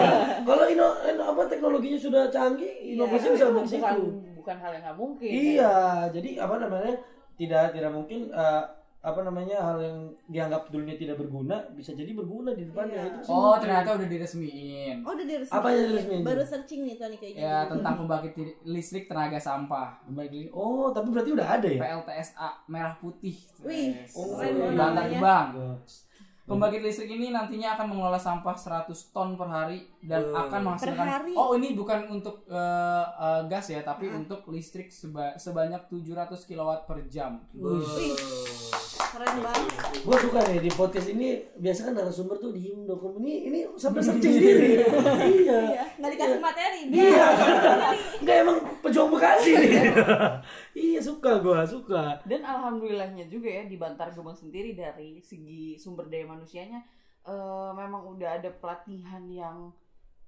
kalau ino, ino- apa teknologinya sudah canggih, inovasi Iya, bisa dari situ. bukan bukan hal yang nggak mungkin. Iya, jadi apa namanya tidak tidak mungkin eh, apa namanya hal yang dianggap dulunya tidak berguna bisa jadi berguna di depannya Iya. itu sih Oh, mungkin. ternyata udah diresmiin. Oh, udah diresmiin. Apa yang diresmiin? Baru searching nih Tony kayaknya. Ya, tentang pembangkit listrik tenaga sampah. Lagi. Oh, tapi berarti udah ada ya? PLTSA merah putih. Wih, Oh, keren banget. Goks. Pembangkit listrik ini nantinya akan mengelola sampah 100 ton per hari dan Hmm. akan menghasilkan Per hari? Oh, ini bukan untuk eh, eh, gas ya, tapi untuk listrik seba- sebanyak 700 kW per jam. Wih, keren banget. Gue suka nih di podcast ini biasa kan narasumber tuh diem dokum ini ini sampai searching sendiri. iya. Iya, nggak dikasih materi. Iya. Enggak emang pejuang Bekasi nih. Iya suka gua, suka. Dan alhamdulillahnya juga ya di Bantar Gebang sendiri dari segi sumber daya manusianya eh, memang udah ada pelatihan yang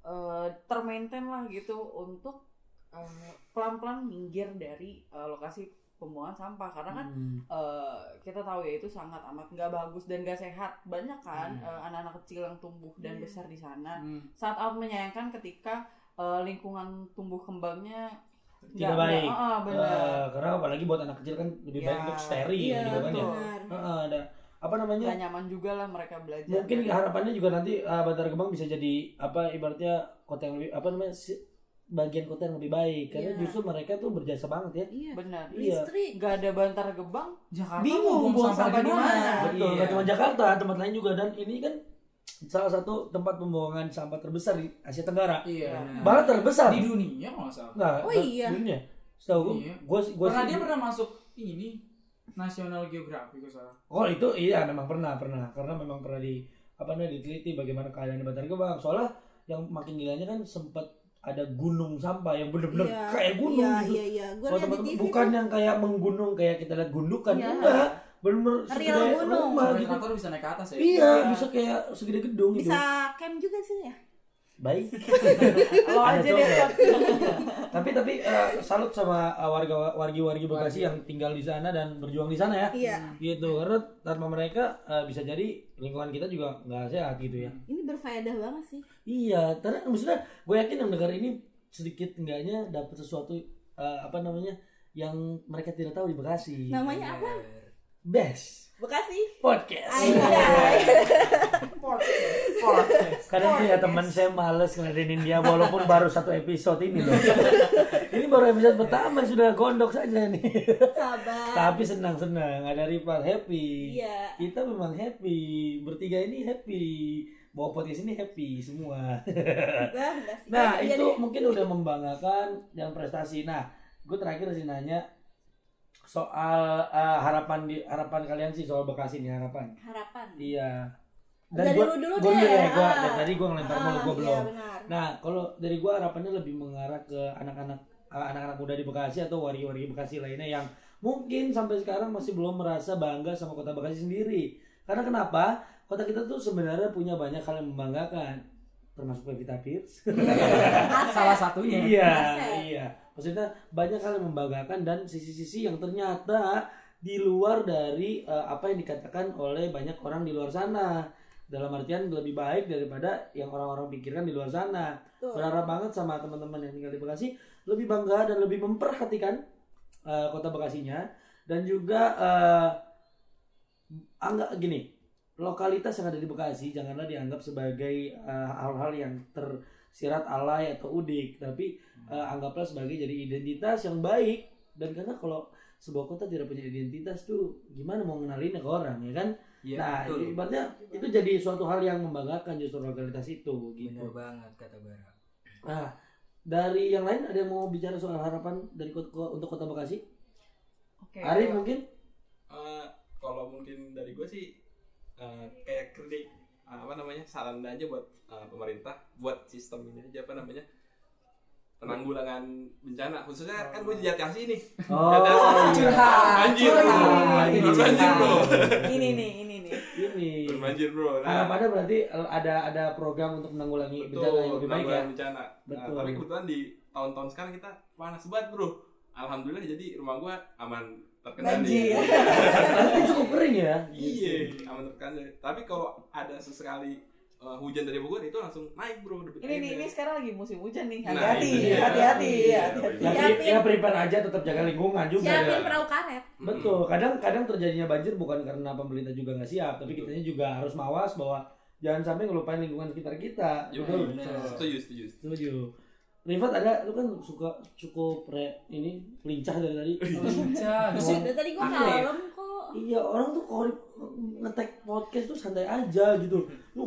eh, termaintain lah gitu untuk eh, pelan-pelan minggir dari eh, lokasi pembuangan sampah karena kan Hmm. eh, kita tahu ya itu sangat amat nggak bagus dan nggak sehat banyak kan Hmm. eh, anak-anak kecil yang tumbuh dan Iya. besar di sana Hmm. sangat amat menyayangkan ketika eh, lingkungan tumbuh kembangnya Tidak nggak- baik. ah, benar Eh, karena apalagi buat anak kecil kan lebih baik Ya. untuk steril Iya, gitu kan ya. Heeh, ada apa namanya? nggak nyaman juga lah mereka belajar Mungkin dari- harapannya juga nanti uh, Bantar Gebang bisa jadi apa ibaratnya kota yang lebih apa namanya si- bagian kota yang lebih baik karena Iya. justru mereka tuh berjasa banget ya. Iya. benar Iya. Listrik. nggak ada bantar gebang Jakarta Bingung mau buang sampah di mana. Betul, Iya. nggak cuma Jakarta, tempat lain juga dan ini kan salah satu tempat pembuangan sampah terbesar di Asia Tenggara. Iya. Bahkan terbesar. Di dunia kalau salah. Nah, Oh, di iya. dunia. Setahu gue, Iya. gue, gue Pernah sih- dia pernah masuk ini National Geographic kalau salah. Oh itu iya memang pernah pernah karena memang pernah di apa namanya diteliti bagaimana keadaan di Bantar Gebang. Soalnya yang makin gilanya kan sempat ada gunung sampah yang bener-bener Iya. kayak gunung Iya, gitu. iya, iya. TV bukan yang kayak menggunung kayak kita lihat gundukan, Iya. enggak. Bener-bener Real segede gunung. rumah gitu. kantor bisa naik ke atas ya. Iya, bisa kayak segede gedung gitu. bisa camp juga sih ya. Baik. lo Ada aja deh tapi tapi eh, salut sama eh, warga wargi-wargi Bekasi yang tinggal di sana dan berjuang di sana ya. Iya. Gitu karena tanpa mereka eh, bisa jadi lingkungan kita juga nggak sehat gitu ya. Ini berfaedah banget sih. Iya, karena maksudnya gue yakin yang dengar ini sedikit enggaknya dapat sesuatu eh, apa namanya yang mereka tidak tahu di Bekasi. Namanya apa? Best Bekasi. podcast. Kadang tuh ya teman saya males ngeladenin dia walaupun baru satu episode ini loh. ini baru episode pertama sudah gondok saja nih. Sabar. Tapi senang-senang ada Rifat happy. Iya. Kita memang happy. Bertiga ini happy. Bawa podcast ini happy semua. Nah Iya itu deh. mungkin udah membanggakan dan prestasi. Nah gue terakhir sih nanya soal eh, harapan di harapan kalian sih soal Bekasi nih harapan. harapan. Iya. Dari gua- lu dulu gua deh. ya, gua, Ah. dari tadi gue ngelempar mulu gue Ah, belum. Iya, benar. Nah kalau dari gue harapannya lebih mengarah ke anak-anak eh, anak-anak muda di Bekasi atau wargi-wargi Bekasi lainnya yang mungkin sampai sekarang masih belum merasa bangga sama kota Bekasi sendiri. Karena kenapa? Kota kita tuh sebenarnya punya banyak hal yang membanggakan, termasuk Pevita Pierce. Salah satunya. iya, iya. Maksudnya banyak hal yang membanggakan dan sisi-sisi yang ternyata di luar dari eh, apa yang dikatakan oleh banyak orang di luar sana. Dalam artian lebih baik daripada yang orang-orang pikirkan di luar sana. Tuh. Berharap banget sama teman-teman yang tinggal di Bekasi lebih bangga dan lebih memperhatikan eh, kota Bekasinya dan juga eh anggap gini lokalitas yang ada di Bekasi janganlah dianggap sebagai eh, hal-hal yang tersirat alay atau udik tapi eh, anggaplah sebagai jadi identitas yang baik dan karena kalau sebuah kota tidak punya identitas tuh gimana mau ngenalinnya ke orang ya kan Iya, nah betul. ibaratnya itu jadi suatu hal yang membanggakan justru lokalitas itu gitu Bener banget kata Bara. Nah, dari yang lain ada yang mau bicara soal harapan dari kota, untuk kota Bekasi? Oke. Arif mungkin? Eh, kalau mungkin dari gue sih eh, kayak kritik apa namanya saran aja buat uh, pemerintah buat sistem ini aja apa namanya penanggulangan bencana. Khususnya kan gue di Jati Asih nih Oh, curhat. banjir bro. Banjir bro. Ini nih ini nih Ini. banjir bro. Nah. Harapannya berarti ada ada program untuk menanggulangi bencana yang lebih baik ya. penanggulangan bencana. Nah, Betul. tapi kebetulan di tahun-tahun sekarang kita panas banget bro. Alhamdulillah jadi rumah gua aman terkendali Banjir. Tapi cukup kering ya. iya aman terkendali tapi kalau ada sesekali uh, hujan dari Bogor itu langsung naik bro debit ini nih airnya. ini sekarang lagi musim hujan nih Nah, hati-hati dia. hati-hati Iya, hati-hati Ya, ya prepare aja tetap jaga lingkungan juga Siapin ya. perahu karet. Betul. Kadang kadang terjadinya banjir bukan karena pemerintah juga nggak siap, tapi kitanya juga harus mawas bahwa jangan sampai ngelupain lingkungan sekitar kita. Yo, Betul. betul. setuju setuju Setuju. Rifat ada, lu kan suka cukup re, ini lincah dari tadi. Lincah. Dari tadi gue Aktif. kalem kok. Iya orang tuh kalau ngetek podcast tuh santai aja gitu. Lu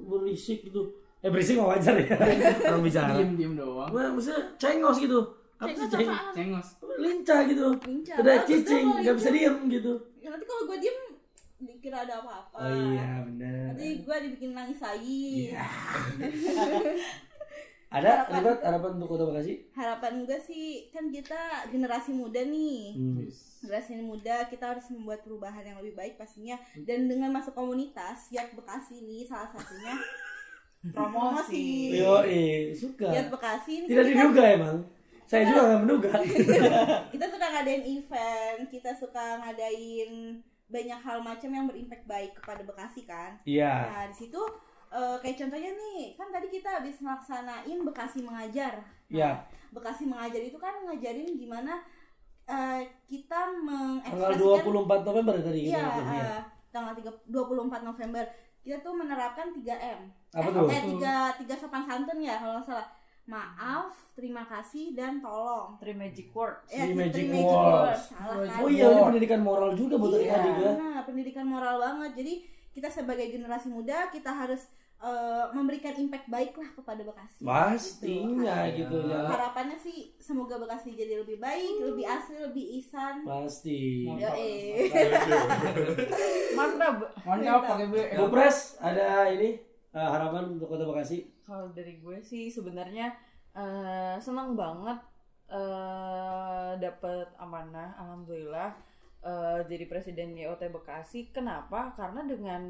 berisik gitu. Eh berisik mah wajar ya orang bicara. diem diem doang Wah, maksudnya cengos gitu. Apa sih Cengos ceng- cengos Lincah gitu. Lincah. Ada Bagus cicing, kalau nggak bisa diem gitu. Ya, nanti kalau gue diem dikira ada apa-apa. Oh iya benar. Nanti gue dibikin nangis lagi. Iya. Ada Rifat harapan untuk Kota Bekasi? Harapan gue sih kan kita generasi muda nih. Hmm. generasi muda kita harus membuat perubahan yang lebih baik pastinya dan dengan masuk komunitas Yat Bekasi ini salah satunya promosi Yo, eh, suka. Yat Bekasi ini Tidak kan kita, diduga emang. Saya juga nggak menduga. kita suka ngadain event kita suka ngadain banyak hal macam yang berimpact baik kepada Bekasi kan Iya. nah di situ eh, kayak contohnya nih kan tadi kita habis melaksanain Bekasi mengajar Iya. Bekasi mengajar itu kan ngajarin gimana eh, kita Tanggal mengekspresikan 24 November ya tadi kita Iya, iya. eh, tanggal 3, 24 November kita tuh menerapkan 3M. Apa eh, tuh? Eh, tiga, tiga sopan santun ya kalau nggak salah. Maaf, terima kasih dan tolong. three magic words Eh, Three magic three words. Salah kan? Oh iya, ini pendidikan moral juga buat Iya, adik-adik ya. nah, pendidikan moral banget. Jadi kita sebagai generasi muda kita harus eh, memberikan impact baik lah kepada Bekasi. Pastinya Gitu. gitu ya. Harapannya sih semoga Bekasi jadi lebih baik, lebih asli, lebih isan. Pasti. Ya eh. mantap mantap pakai B Bu Pres, ada ini eh, harapan untuk Kota Bekasi? kalau dari gue sih sebenarnya eh, senang banget eh dapat amanah alhamdulillah eh, jadi presiden YOT Bekasi kenapa karena dengan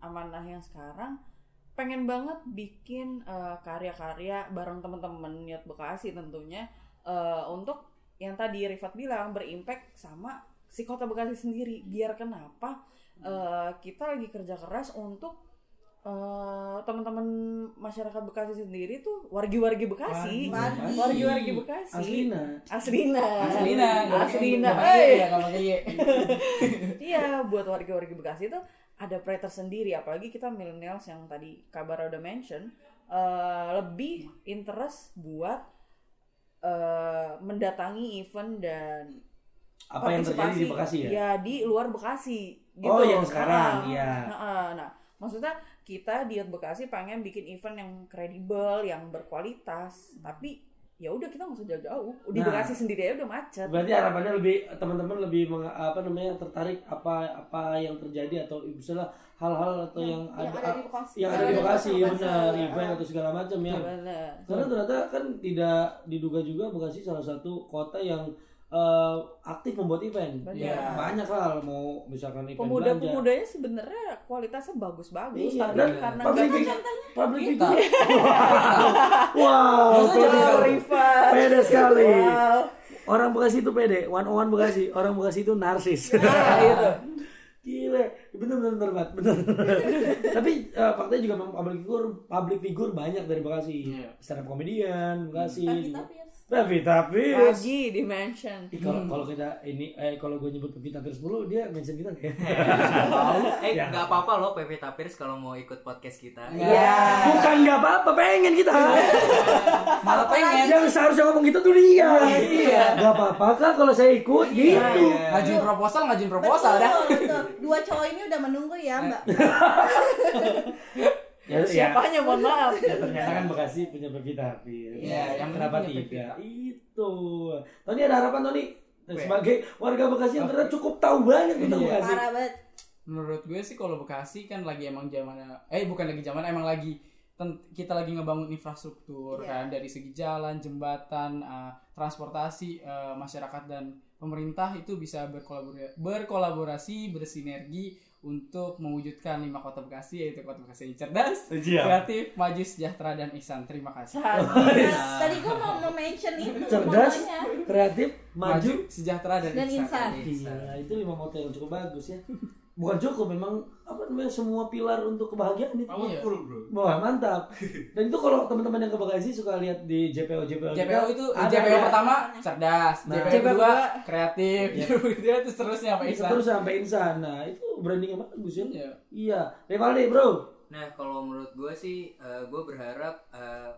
amanah yang sekarang pengen banget bikin eh, karya-karya bareng teman-teman YOT Bekasi tentunya eh, untuk yang tadi Rifat bilang berimpact sama si kota Bekasi sendiri. Biar kenapa eh, kita lagi kerja keras untuk eh, teman-teman masyarakat Bekasi sendiri tuh wargi-wargi Bekasi. Wargi. wargi-wargi Bekasi. Aslina. Aslina. Aslina Aslina. Eh eh ya kalau kayak iya buat warga-warga Bekasi itu ada pride tersendiri apalagi kita millennials yang tadi kabar udah mention eh, lebih interest buat eh, mendatangi event dan Apa yang terjadi di Bekasi ya? ya di luar Bekasi gitu. Oh, yang sekarang, Ah, iya. ah, ah. nah maksudnya kita di Bekasi pengen bikin event yang kredibel yang berkualitas tapi ya udah kita nggak usah jauh-jauh di Nah. Bekasi sendiri aja udah macet Berarti harapannya lebih teman-teman lebih meng- apa namanya tertarik apa apa yang terjadi atau misalnya hal-hal atau yang, yang ada, ada di Bekasi. yang ada di Bekasi ya benar event atau segala macam ya. Bener. Karena ternyata kan tidak diduga juga Bekasi salah satu kota yang eh, aktif membuat event. Benar. Ya, banyak hal mau misalkan event belanja. pemuda-pemudanya sebenarnya kualitasnya bagus-bagus Iya, tapi dan karena public nggak figure, public Kita. figure. wow, Wow, pede, sekali. Wow. Orang Bekasi itu pede, one on one Bekasi. Orang Bekasi itu narsis. Nah, itu. Gile, bener bener bener banget, bener. Tapi eh, faktanya juga memang public figure, public figure banyak dari Bekasi. Iya. Stand up comedian, Bekasi. Pevita Pierce. Pevita Pierce. Lagi di mention. Ih, Kalau kalau kita ini, eh kalau gue nyebut Pevita Pierce dulu, dia mention kita nggak ya? eh Ya. nggak apa-apa loh Pevita Pierce kalau mau ikut podcast kita Iya. Bukan nggak apa-apa, pengen kita. malah pengen Yang seharusnya ngomong gitu tuh dia. Iya. Gak apa-apa kak kalau saya ikut gitu. Iya. ngajuin proposal ngajuin proposal betul, dah betul. Dua cowok ini udah menunggu ya, Mbak. Ya, ya. Siapanya mohon maaf. Ya ternyata kan Bekasi punya Pevita Pierce. Iya, yang kenapa tidak? Itu. Tony ada harapan Tony sebagai warga Bekasi yang ternyata cukup tahu banyak tentang Iya. Bekasi. Parah banget. menurut gue sih kalau Bekasi kan lagi emang zamannya eh bukan lagi zaman emang lagi kita lagi ngebangun infrastruktur Iya. kan dari segi jalan jembatan eh, transportasi eh, masyarakat dan pemerintah itu bisa berkolaborasi berkolaborasi bersinergi untuk mewujudkan lima kota Bekasi yaitu kota Bekasi yang cerdas Iya. kreatif maju sejahtera dan ihsan terima kasih Nah, tadi gua mau mau mention itu Cerdas. Kreatif, maju maju. sejahtera dan, Dan ihsan. Iya, itu lima moto yang cukup bagus ya. Bukan cukup, memang apa namanya semua pilar untuk kebahagiaan itu. Iya. Powerful bro. Wah mantap. Dan itu kalau teman-teman yang ke Bekasi suka lihat di JPO JPO. JPO itu ada JPO ya. pertama cerdas, Nah. JPO JPO kedua kreatif, gitu ya terus terusnya apa Itu Ihsan. terus sampai insan. Nah itu brandingnya bagus ya. Iya. Iya. Rivaldi bro. Nah, kalau menurut gue sih, gue berharap eh,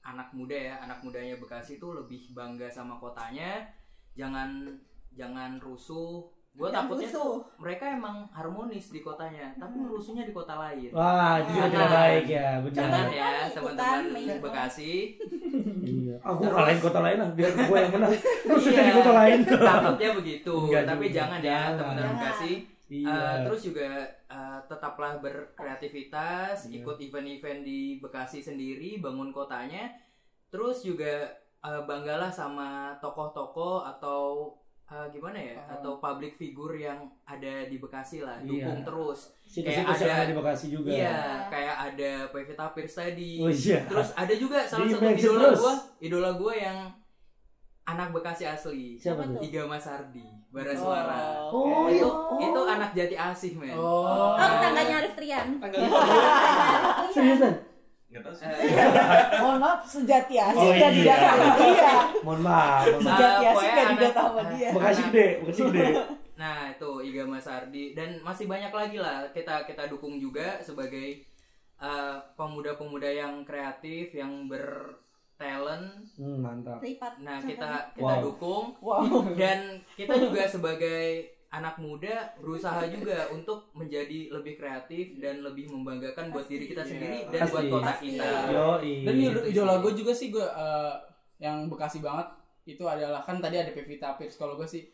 anak muda ya, anak mudanya Bekasi itu lebih bangga sama kotanya, jangan jangan rusuh. Gue takutnya rusuh. tuh mereka emang harmonis di kotanya, tapi rusuhnya di kota lain. Wah itu juga Jangan. tidak baik ya. Benar. Jangan ya teman-teman Bekasi. Iya. Aku Terus- kalahin kota lain lah biar gue yang menang. Iya, di kota lain. Takutnya begitu, Enggak tapi juga. jangan ya teman-teman. Bekasi. Iya. Eh, terus juga eh, tetaplah berkreativitas, Iya. ikut event-event di Bekasi sendiri, bangun kotanya. Terus juga eh, banggalah sama tokoh-tokoh atau eh, gimana ya, Oh. atau public figure yang ada di Bekasi lah, Iya. dukung terus. Situs-situs kayak yang ada- ada di Bekasi juga. Iya, kayak ada Pevita Pierce tadi. Oh iya. Terus ada juga salah Di satu mention idola terus. gua, idola gua yang anak Bekasi asli. Siapa tuh? Iga Mas Ardi, Bara Suara. Oh, itu, iya. itu anak jati asih, men. Oh. Oh, tetangganya Arif Trian. Tanggal Seriusan? Enggak tahu sih. Eh, Mohon maaf sejati asik Oh, dan iya. tidak sama dia. Mohon maaf. Sejati asik dan tidak sama dia. Bekasi gede, Bekasi gede. Nah itu Iga Mas Ardi dan masih banyak lagi lah kita kita dukung juga sebagai eh, pemuda-pemuda yang kreatif yang bertalent. Hmm, mantap. Nah kita kita Wow. dukung Wow. dan kita juga sebagai anak muda berusaha juga untuk menjadi lebih kreatif dan lebih membanggakan buat diri kita sendiri dan buat Pasti. kota kita. Yoi. Dan ido- idola gue juga sih gue eh, yang Bekasi banget itu adalah kan tadi ada Pevita Pierce kalau gue sih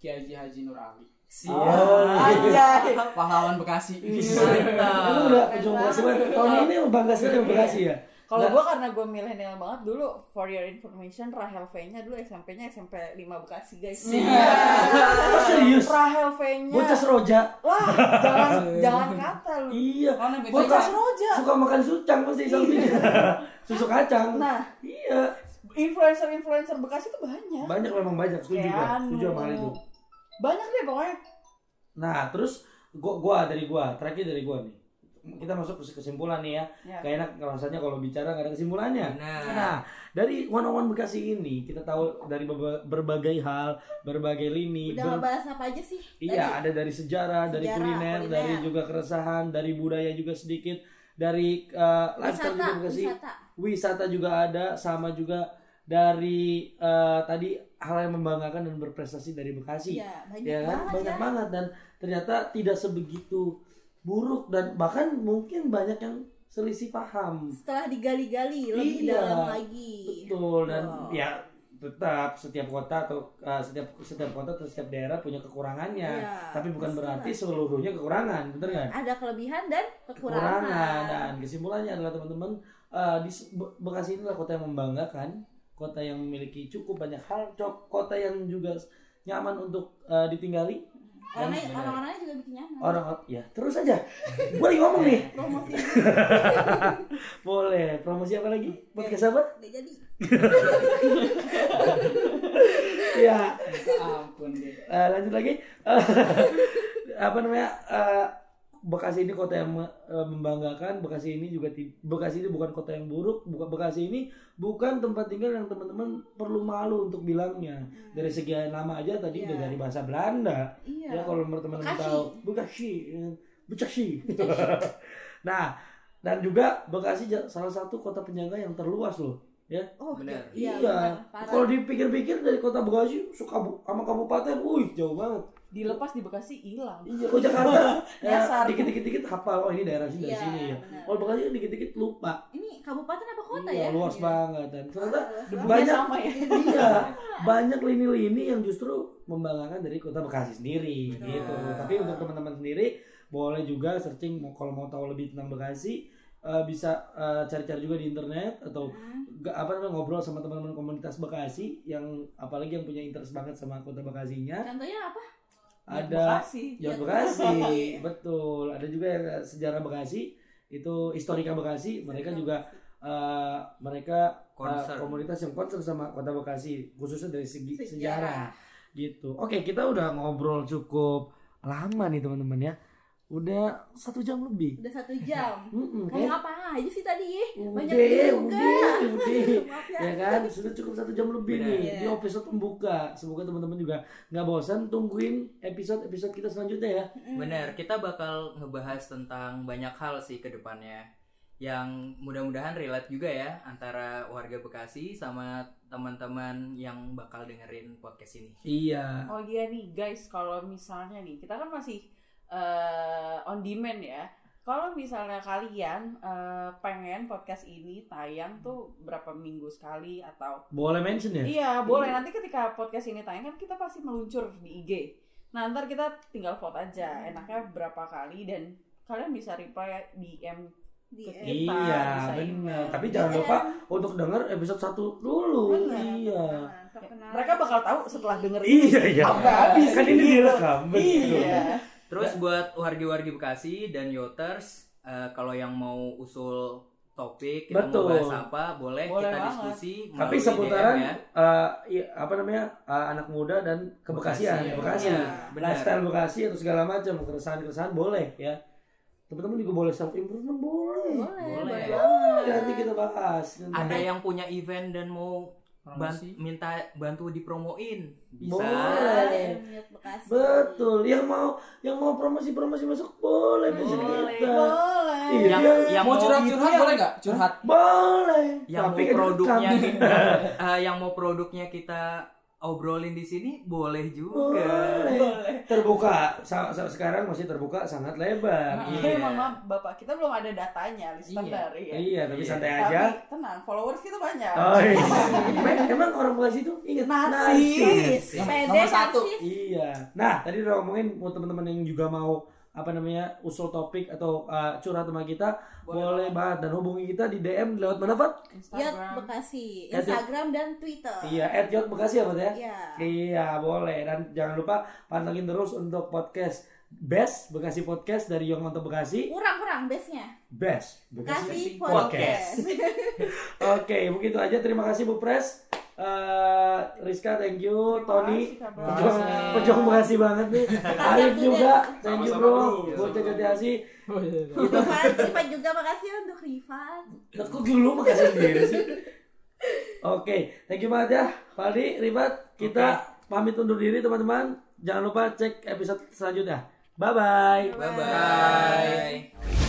Kiai Haji Haji Nur Ali. Oh, Anjay. Pahlawan Bekasi. Kamu udah ujung Bekasi banget. Tahun ini bangga sekali Bekasi ya. Kalau Nah. gue karena gue milenial banget dulu for your information Rahel V-nya dulu SMP-nya SMP 5 Bekasi guys. Oh, serius? Rahel V-nya. Bocah seroja. Lah, jangan jangan kata lu. Iya. Bocah seroja. suka makan sucang pasti sampingnya. Susu kacang. Nah, Iya. influencer-influencer Bekasi tuh banyak. Banyak memang banyak. Setuju anu. Setuju sama hal itu. Banyak deh pokoknya. Nah, terus gua, gua dari gua, terakhir dari gua nih. Kita masuk ke kesimpulan nih ya. Ya. Kayak enak rasanya kalau bicara nggak ada kesimpulannya. Benar. Nah, dari one on one Bekasi ini kita tahu dari berba- berbagai hal, berbagai lini. Udah ber- ngebahas apa aja sih? Iya, ada dari sejarah, dari Sejarah, kuliner, kuliner. dari juga keresahan, dari budaya juga sedikit, dari uh, lifestyle wisata, juga Bekasi. wisata. Wisata juga ada, sama juga dari uh, tadi hal yang membanggakan dan berprestasi dari Bekasi. Iya, banyak ya kan? banget banyak ya. banget dan ternyata tidak sebegitu buruk dan bahkan mungkin banyak yang selisih paham. Setelah digali-gali lebih Iya, dalam lagi. Betul dan Wow. ya tetap setiap kota atau uh, setiap setiap kota atau setiap daerah punya kekurangannya. Iya, Tapi bukan berarti seluruhnya kekurangan, bener kan? Ada kelebihan dan kekurangan. Kekurangan dan kesimpulannya adalah teman-teman uh, di Be- Bekasi ini adalah kota yang membanggakan, kota yang memiliki cukup banyak hal, kota yang juga nyaman untuk uh, ditinggali. Orang-orangnya juga bikin nyaman. orang ya terus aja. Gue lagi ngomong nih. Promosi Boleh promosi apa lagi? Podcast apa? udah jadi. Ya. Ampun deh. Eh, lanjut lagi apa namanya eh, Bekasi ini kota yang eh, membanggakan Bekasi ini juga Bekasi ini bukan kota yang buruk bukan Bekasi ini bukan tempat tinggal yang teman-teman perlu malu untuk bilangnya dari segi nama aja tadi udah Iya. dari bahasa Belanda Iya. ya kalau teman-teman Bekasi. tahu Bekasi eh, Bekasi nah dan juga Bekasi salah satu kota penyangga yang terluas loh Oh, Benar. Iya, Iya. Parah. kalau dipikir-pikir dari kota Bekasi suka sama kabupaten, wih jauh banget. Dilepas di Bekasi hilang. Iya, kok Jakarta ya, Nyasar. dikit-dikit dikit hafal oh ini daerah sini dari Iya, sini ya. Kalau Bekasi dikit-dikit lupa. Ini kabupaten apa kota iya, ya? luas banget dan ternyata Luas banyak sama ya. iya banyak lini-lini yang justru membanggakan dari kota Bekasi sendiri Betul. gitu tapi untuk teman-teman sendiri boleh juga searching kalau mau tahu lebih tentang Bekasi eh, bisa eh, cari-cari juga di internet atau Hmm. ga- apa namanya ngobrol sama teman-teman komunitas Bekasi yang apalagi yang punya interest banget sama kota Bekasinya Contohnya apa? Ada Bekasi. Ya Bekasi, betul. Ada juga yang eh, sejarah Bekasi, itu historika Bekasi. Mereka juga eh, mereka Concern. komunitas yang concern sama kota Bekasi, khususnya dari segi sejarah, Sejarah. gitu. Oke, kita udah ngobrol cukup lama nih teman-teman ya. Udah satu jam lebih. Udah satu jam. Ngomong kayak- apa aja sih tadi? Banyak Udah, juga. udah, udah. Maaf ya. ya kan sudah cukup satu jam lebih Benar. nih Iya. di episode pembuka semoga teman-teman juga nggak bosan tungguin episode episode kita selanjutnya ya Bener, kita bakal ngebahas tentang banyak hal sih ke depannya yang mudah-mudahan relate juga ya antara warga Bekasi sama teman-teman yang bakal dengerin podcast ini. iya Oh iya nih guys, kalau misalnya nih kita kan masih eh, on demand ya. Kalau misalnya kalian eh, pengen podcast ini tayang tuh berapa minggu sekali atau boleh mention ya Iya, boleh. Nanti ketika podcast ini tayang kan kita pasti meluncur di IG. Nah, ntar kita tinggal vote aja. Enaknya berapa kali dan kalian bisa reply DM Di Kita Iya bisa benar. Tapi jangan lupa untuk denger episode satu dulu. Benar. Iya. Terkenal. mereka bakal tahu setelah denger ini Iya iya. sampai habis Kan ini gitu. direkam. betul. Iya. Terus buat wargi-wargi Bekasi dan Yoters, eh, kalau yang mau usul topik kita Betul. mau bahas apa, boleh, Boleh kita banget. diskusi. Tapi seputaran DM ya. eh, iya, apa namanya eh, anak muda dan kebekasian, Bekasi, Bekasi, iya, benar. lifestyle Bekasi atau segala macam keresahan-keresahan boleh ya. Teman-teman juga boleh self improvement boleh. Boleh, Boleh. boleh Boleh, nanti kita bahas. Nanti. Ada yang punya event dan mau ban- Promosi. minta bantu dipromoin, bisa. Boleh. Yang. Betul, yang mau yang mau promosi-promosi masuk boleh bisa Boleh. kita. Boleh. Iya, Yang dia- yang mau mau curhat-curhat yang- boleh nggak? Curhat. boleh. yang Tapi mau kan produknya kita eh, yang mau produknya kita obrolin di sini boleh juga. boleh. Terbuka. Sa- sa- sekarang masih terbuka sangat lebar. Nah, Iya. emang maaf, Bapak kita belum ada datanya listener ya. Iya, tapi Iya. santai Tapi aja. tenang, followers kita banyak. Oh, iya. emang, emang orang Bekasi itu ingat Narsis. Yang Pede nomor satu. narsis. Iya. Nah, tadi udah ngomongin buat teman-teman yang juga mau apa namanya usul topik atau uh, curhat sama kita boleh, banget dan hubungi kita di DM lewat mana Fat? Yot Instagram. Bekasi, Instagram dan Twitter. Iya, @yot Bekasi ya, Fat ya? Iya. Iya, boleh. Dan jangan lupa pantengin terus untuk podcast Best Bekasi Podcast dari Young Mantap Bekasi. Kurang kurang base-nya. Best Bekasi Podcast. Podcast. Oke, begitu aja. Terima kasih Bu Pres. Eh, Rizka, thank you. Tony, Bro. Pejong, kasih. pejong Bekasi banget nih. Arif juga, thank you bro. bro. Buat jaga hati. Rifat juga makasih untuk Rifat. Nah, kok lu makasih sendiri sih? Oke, thank you banget ya, Faldi, Rifat. Kita pamit undur diri teman-teman. Jangan lupa cek episode selanjutnya. Bye bye. Bye bye.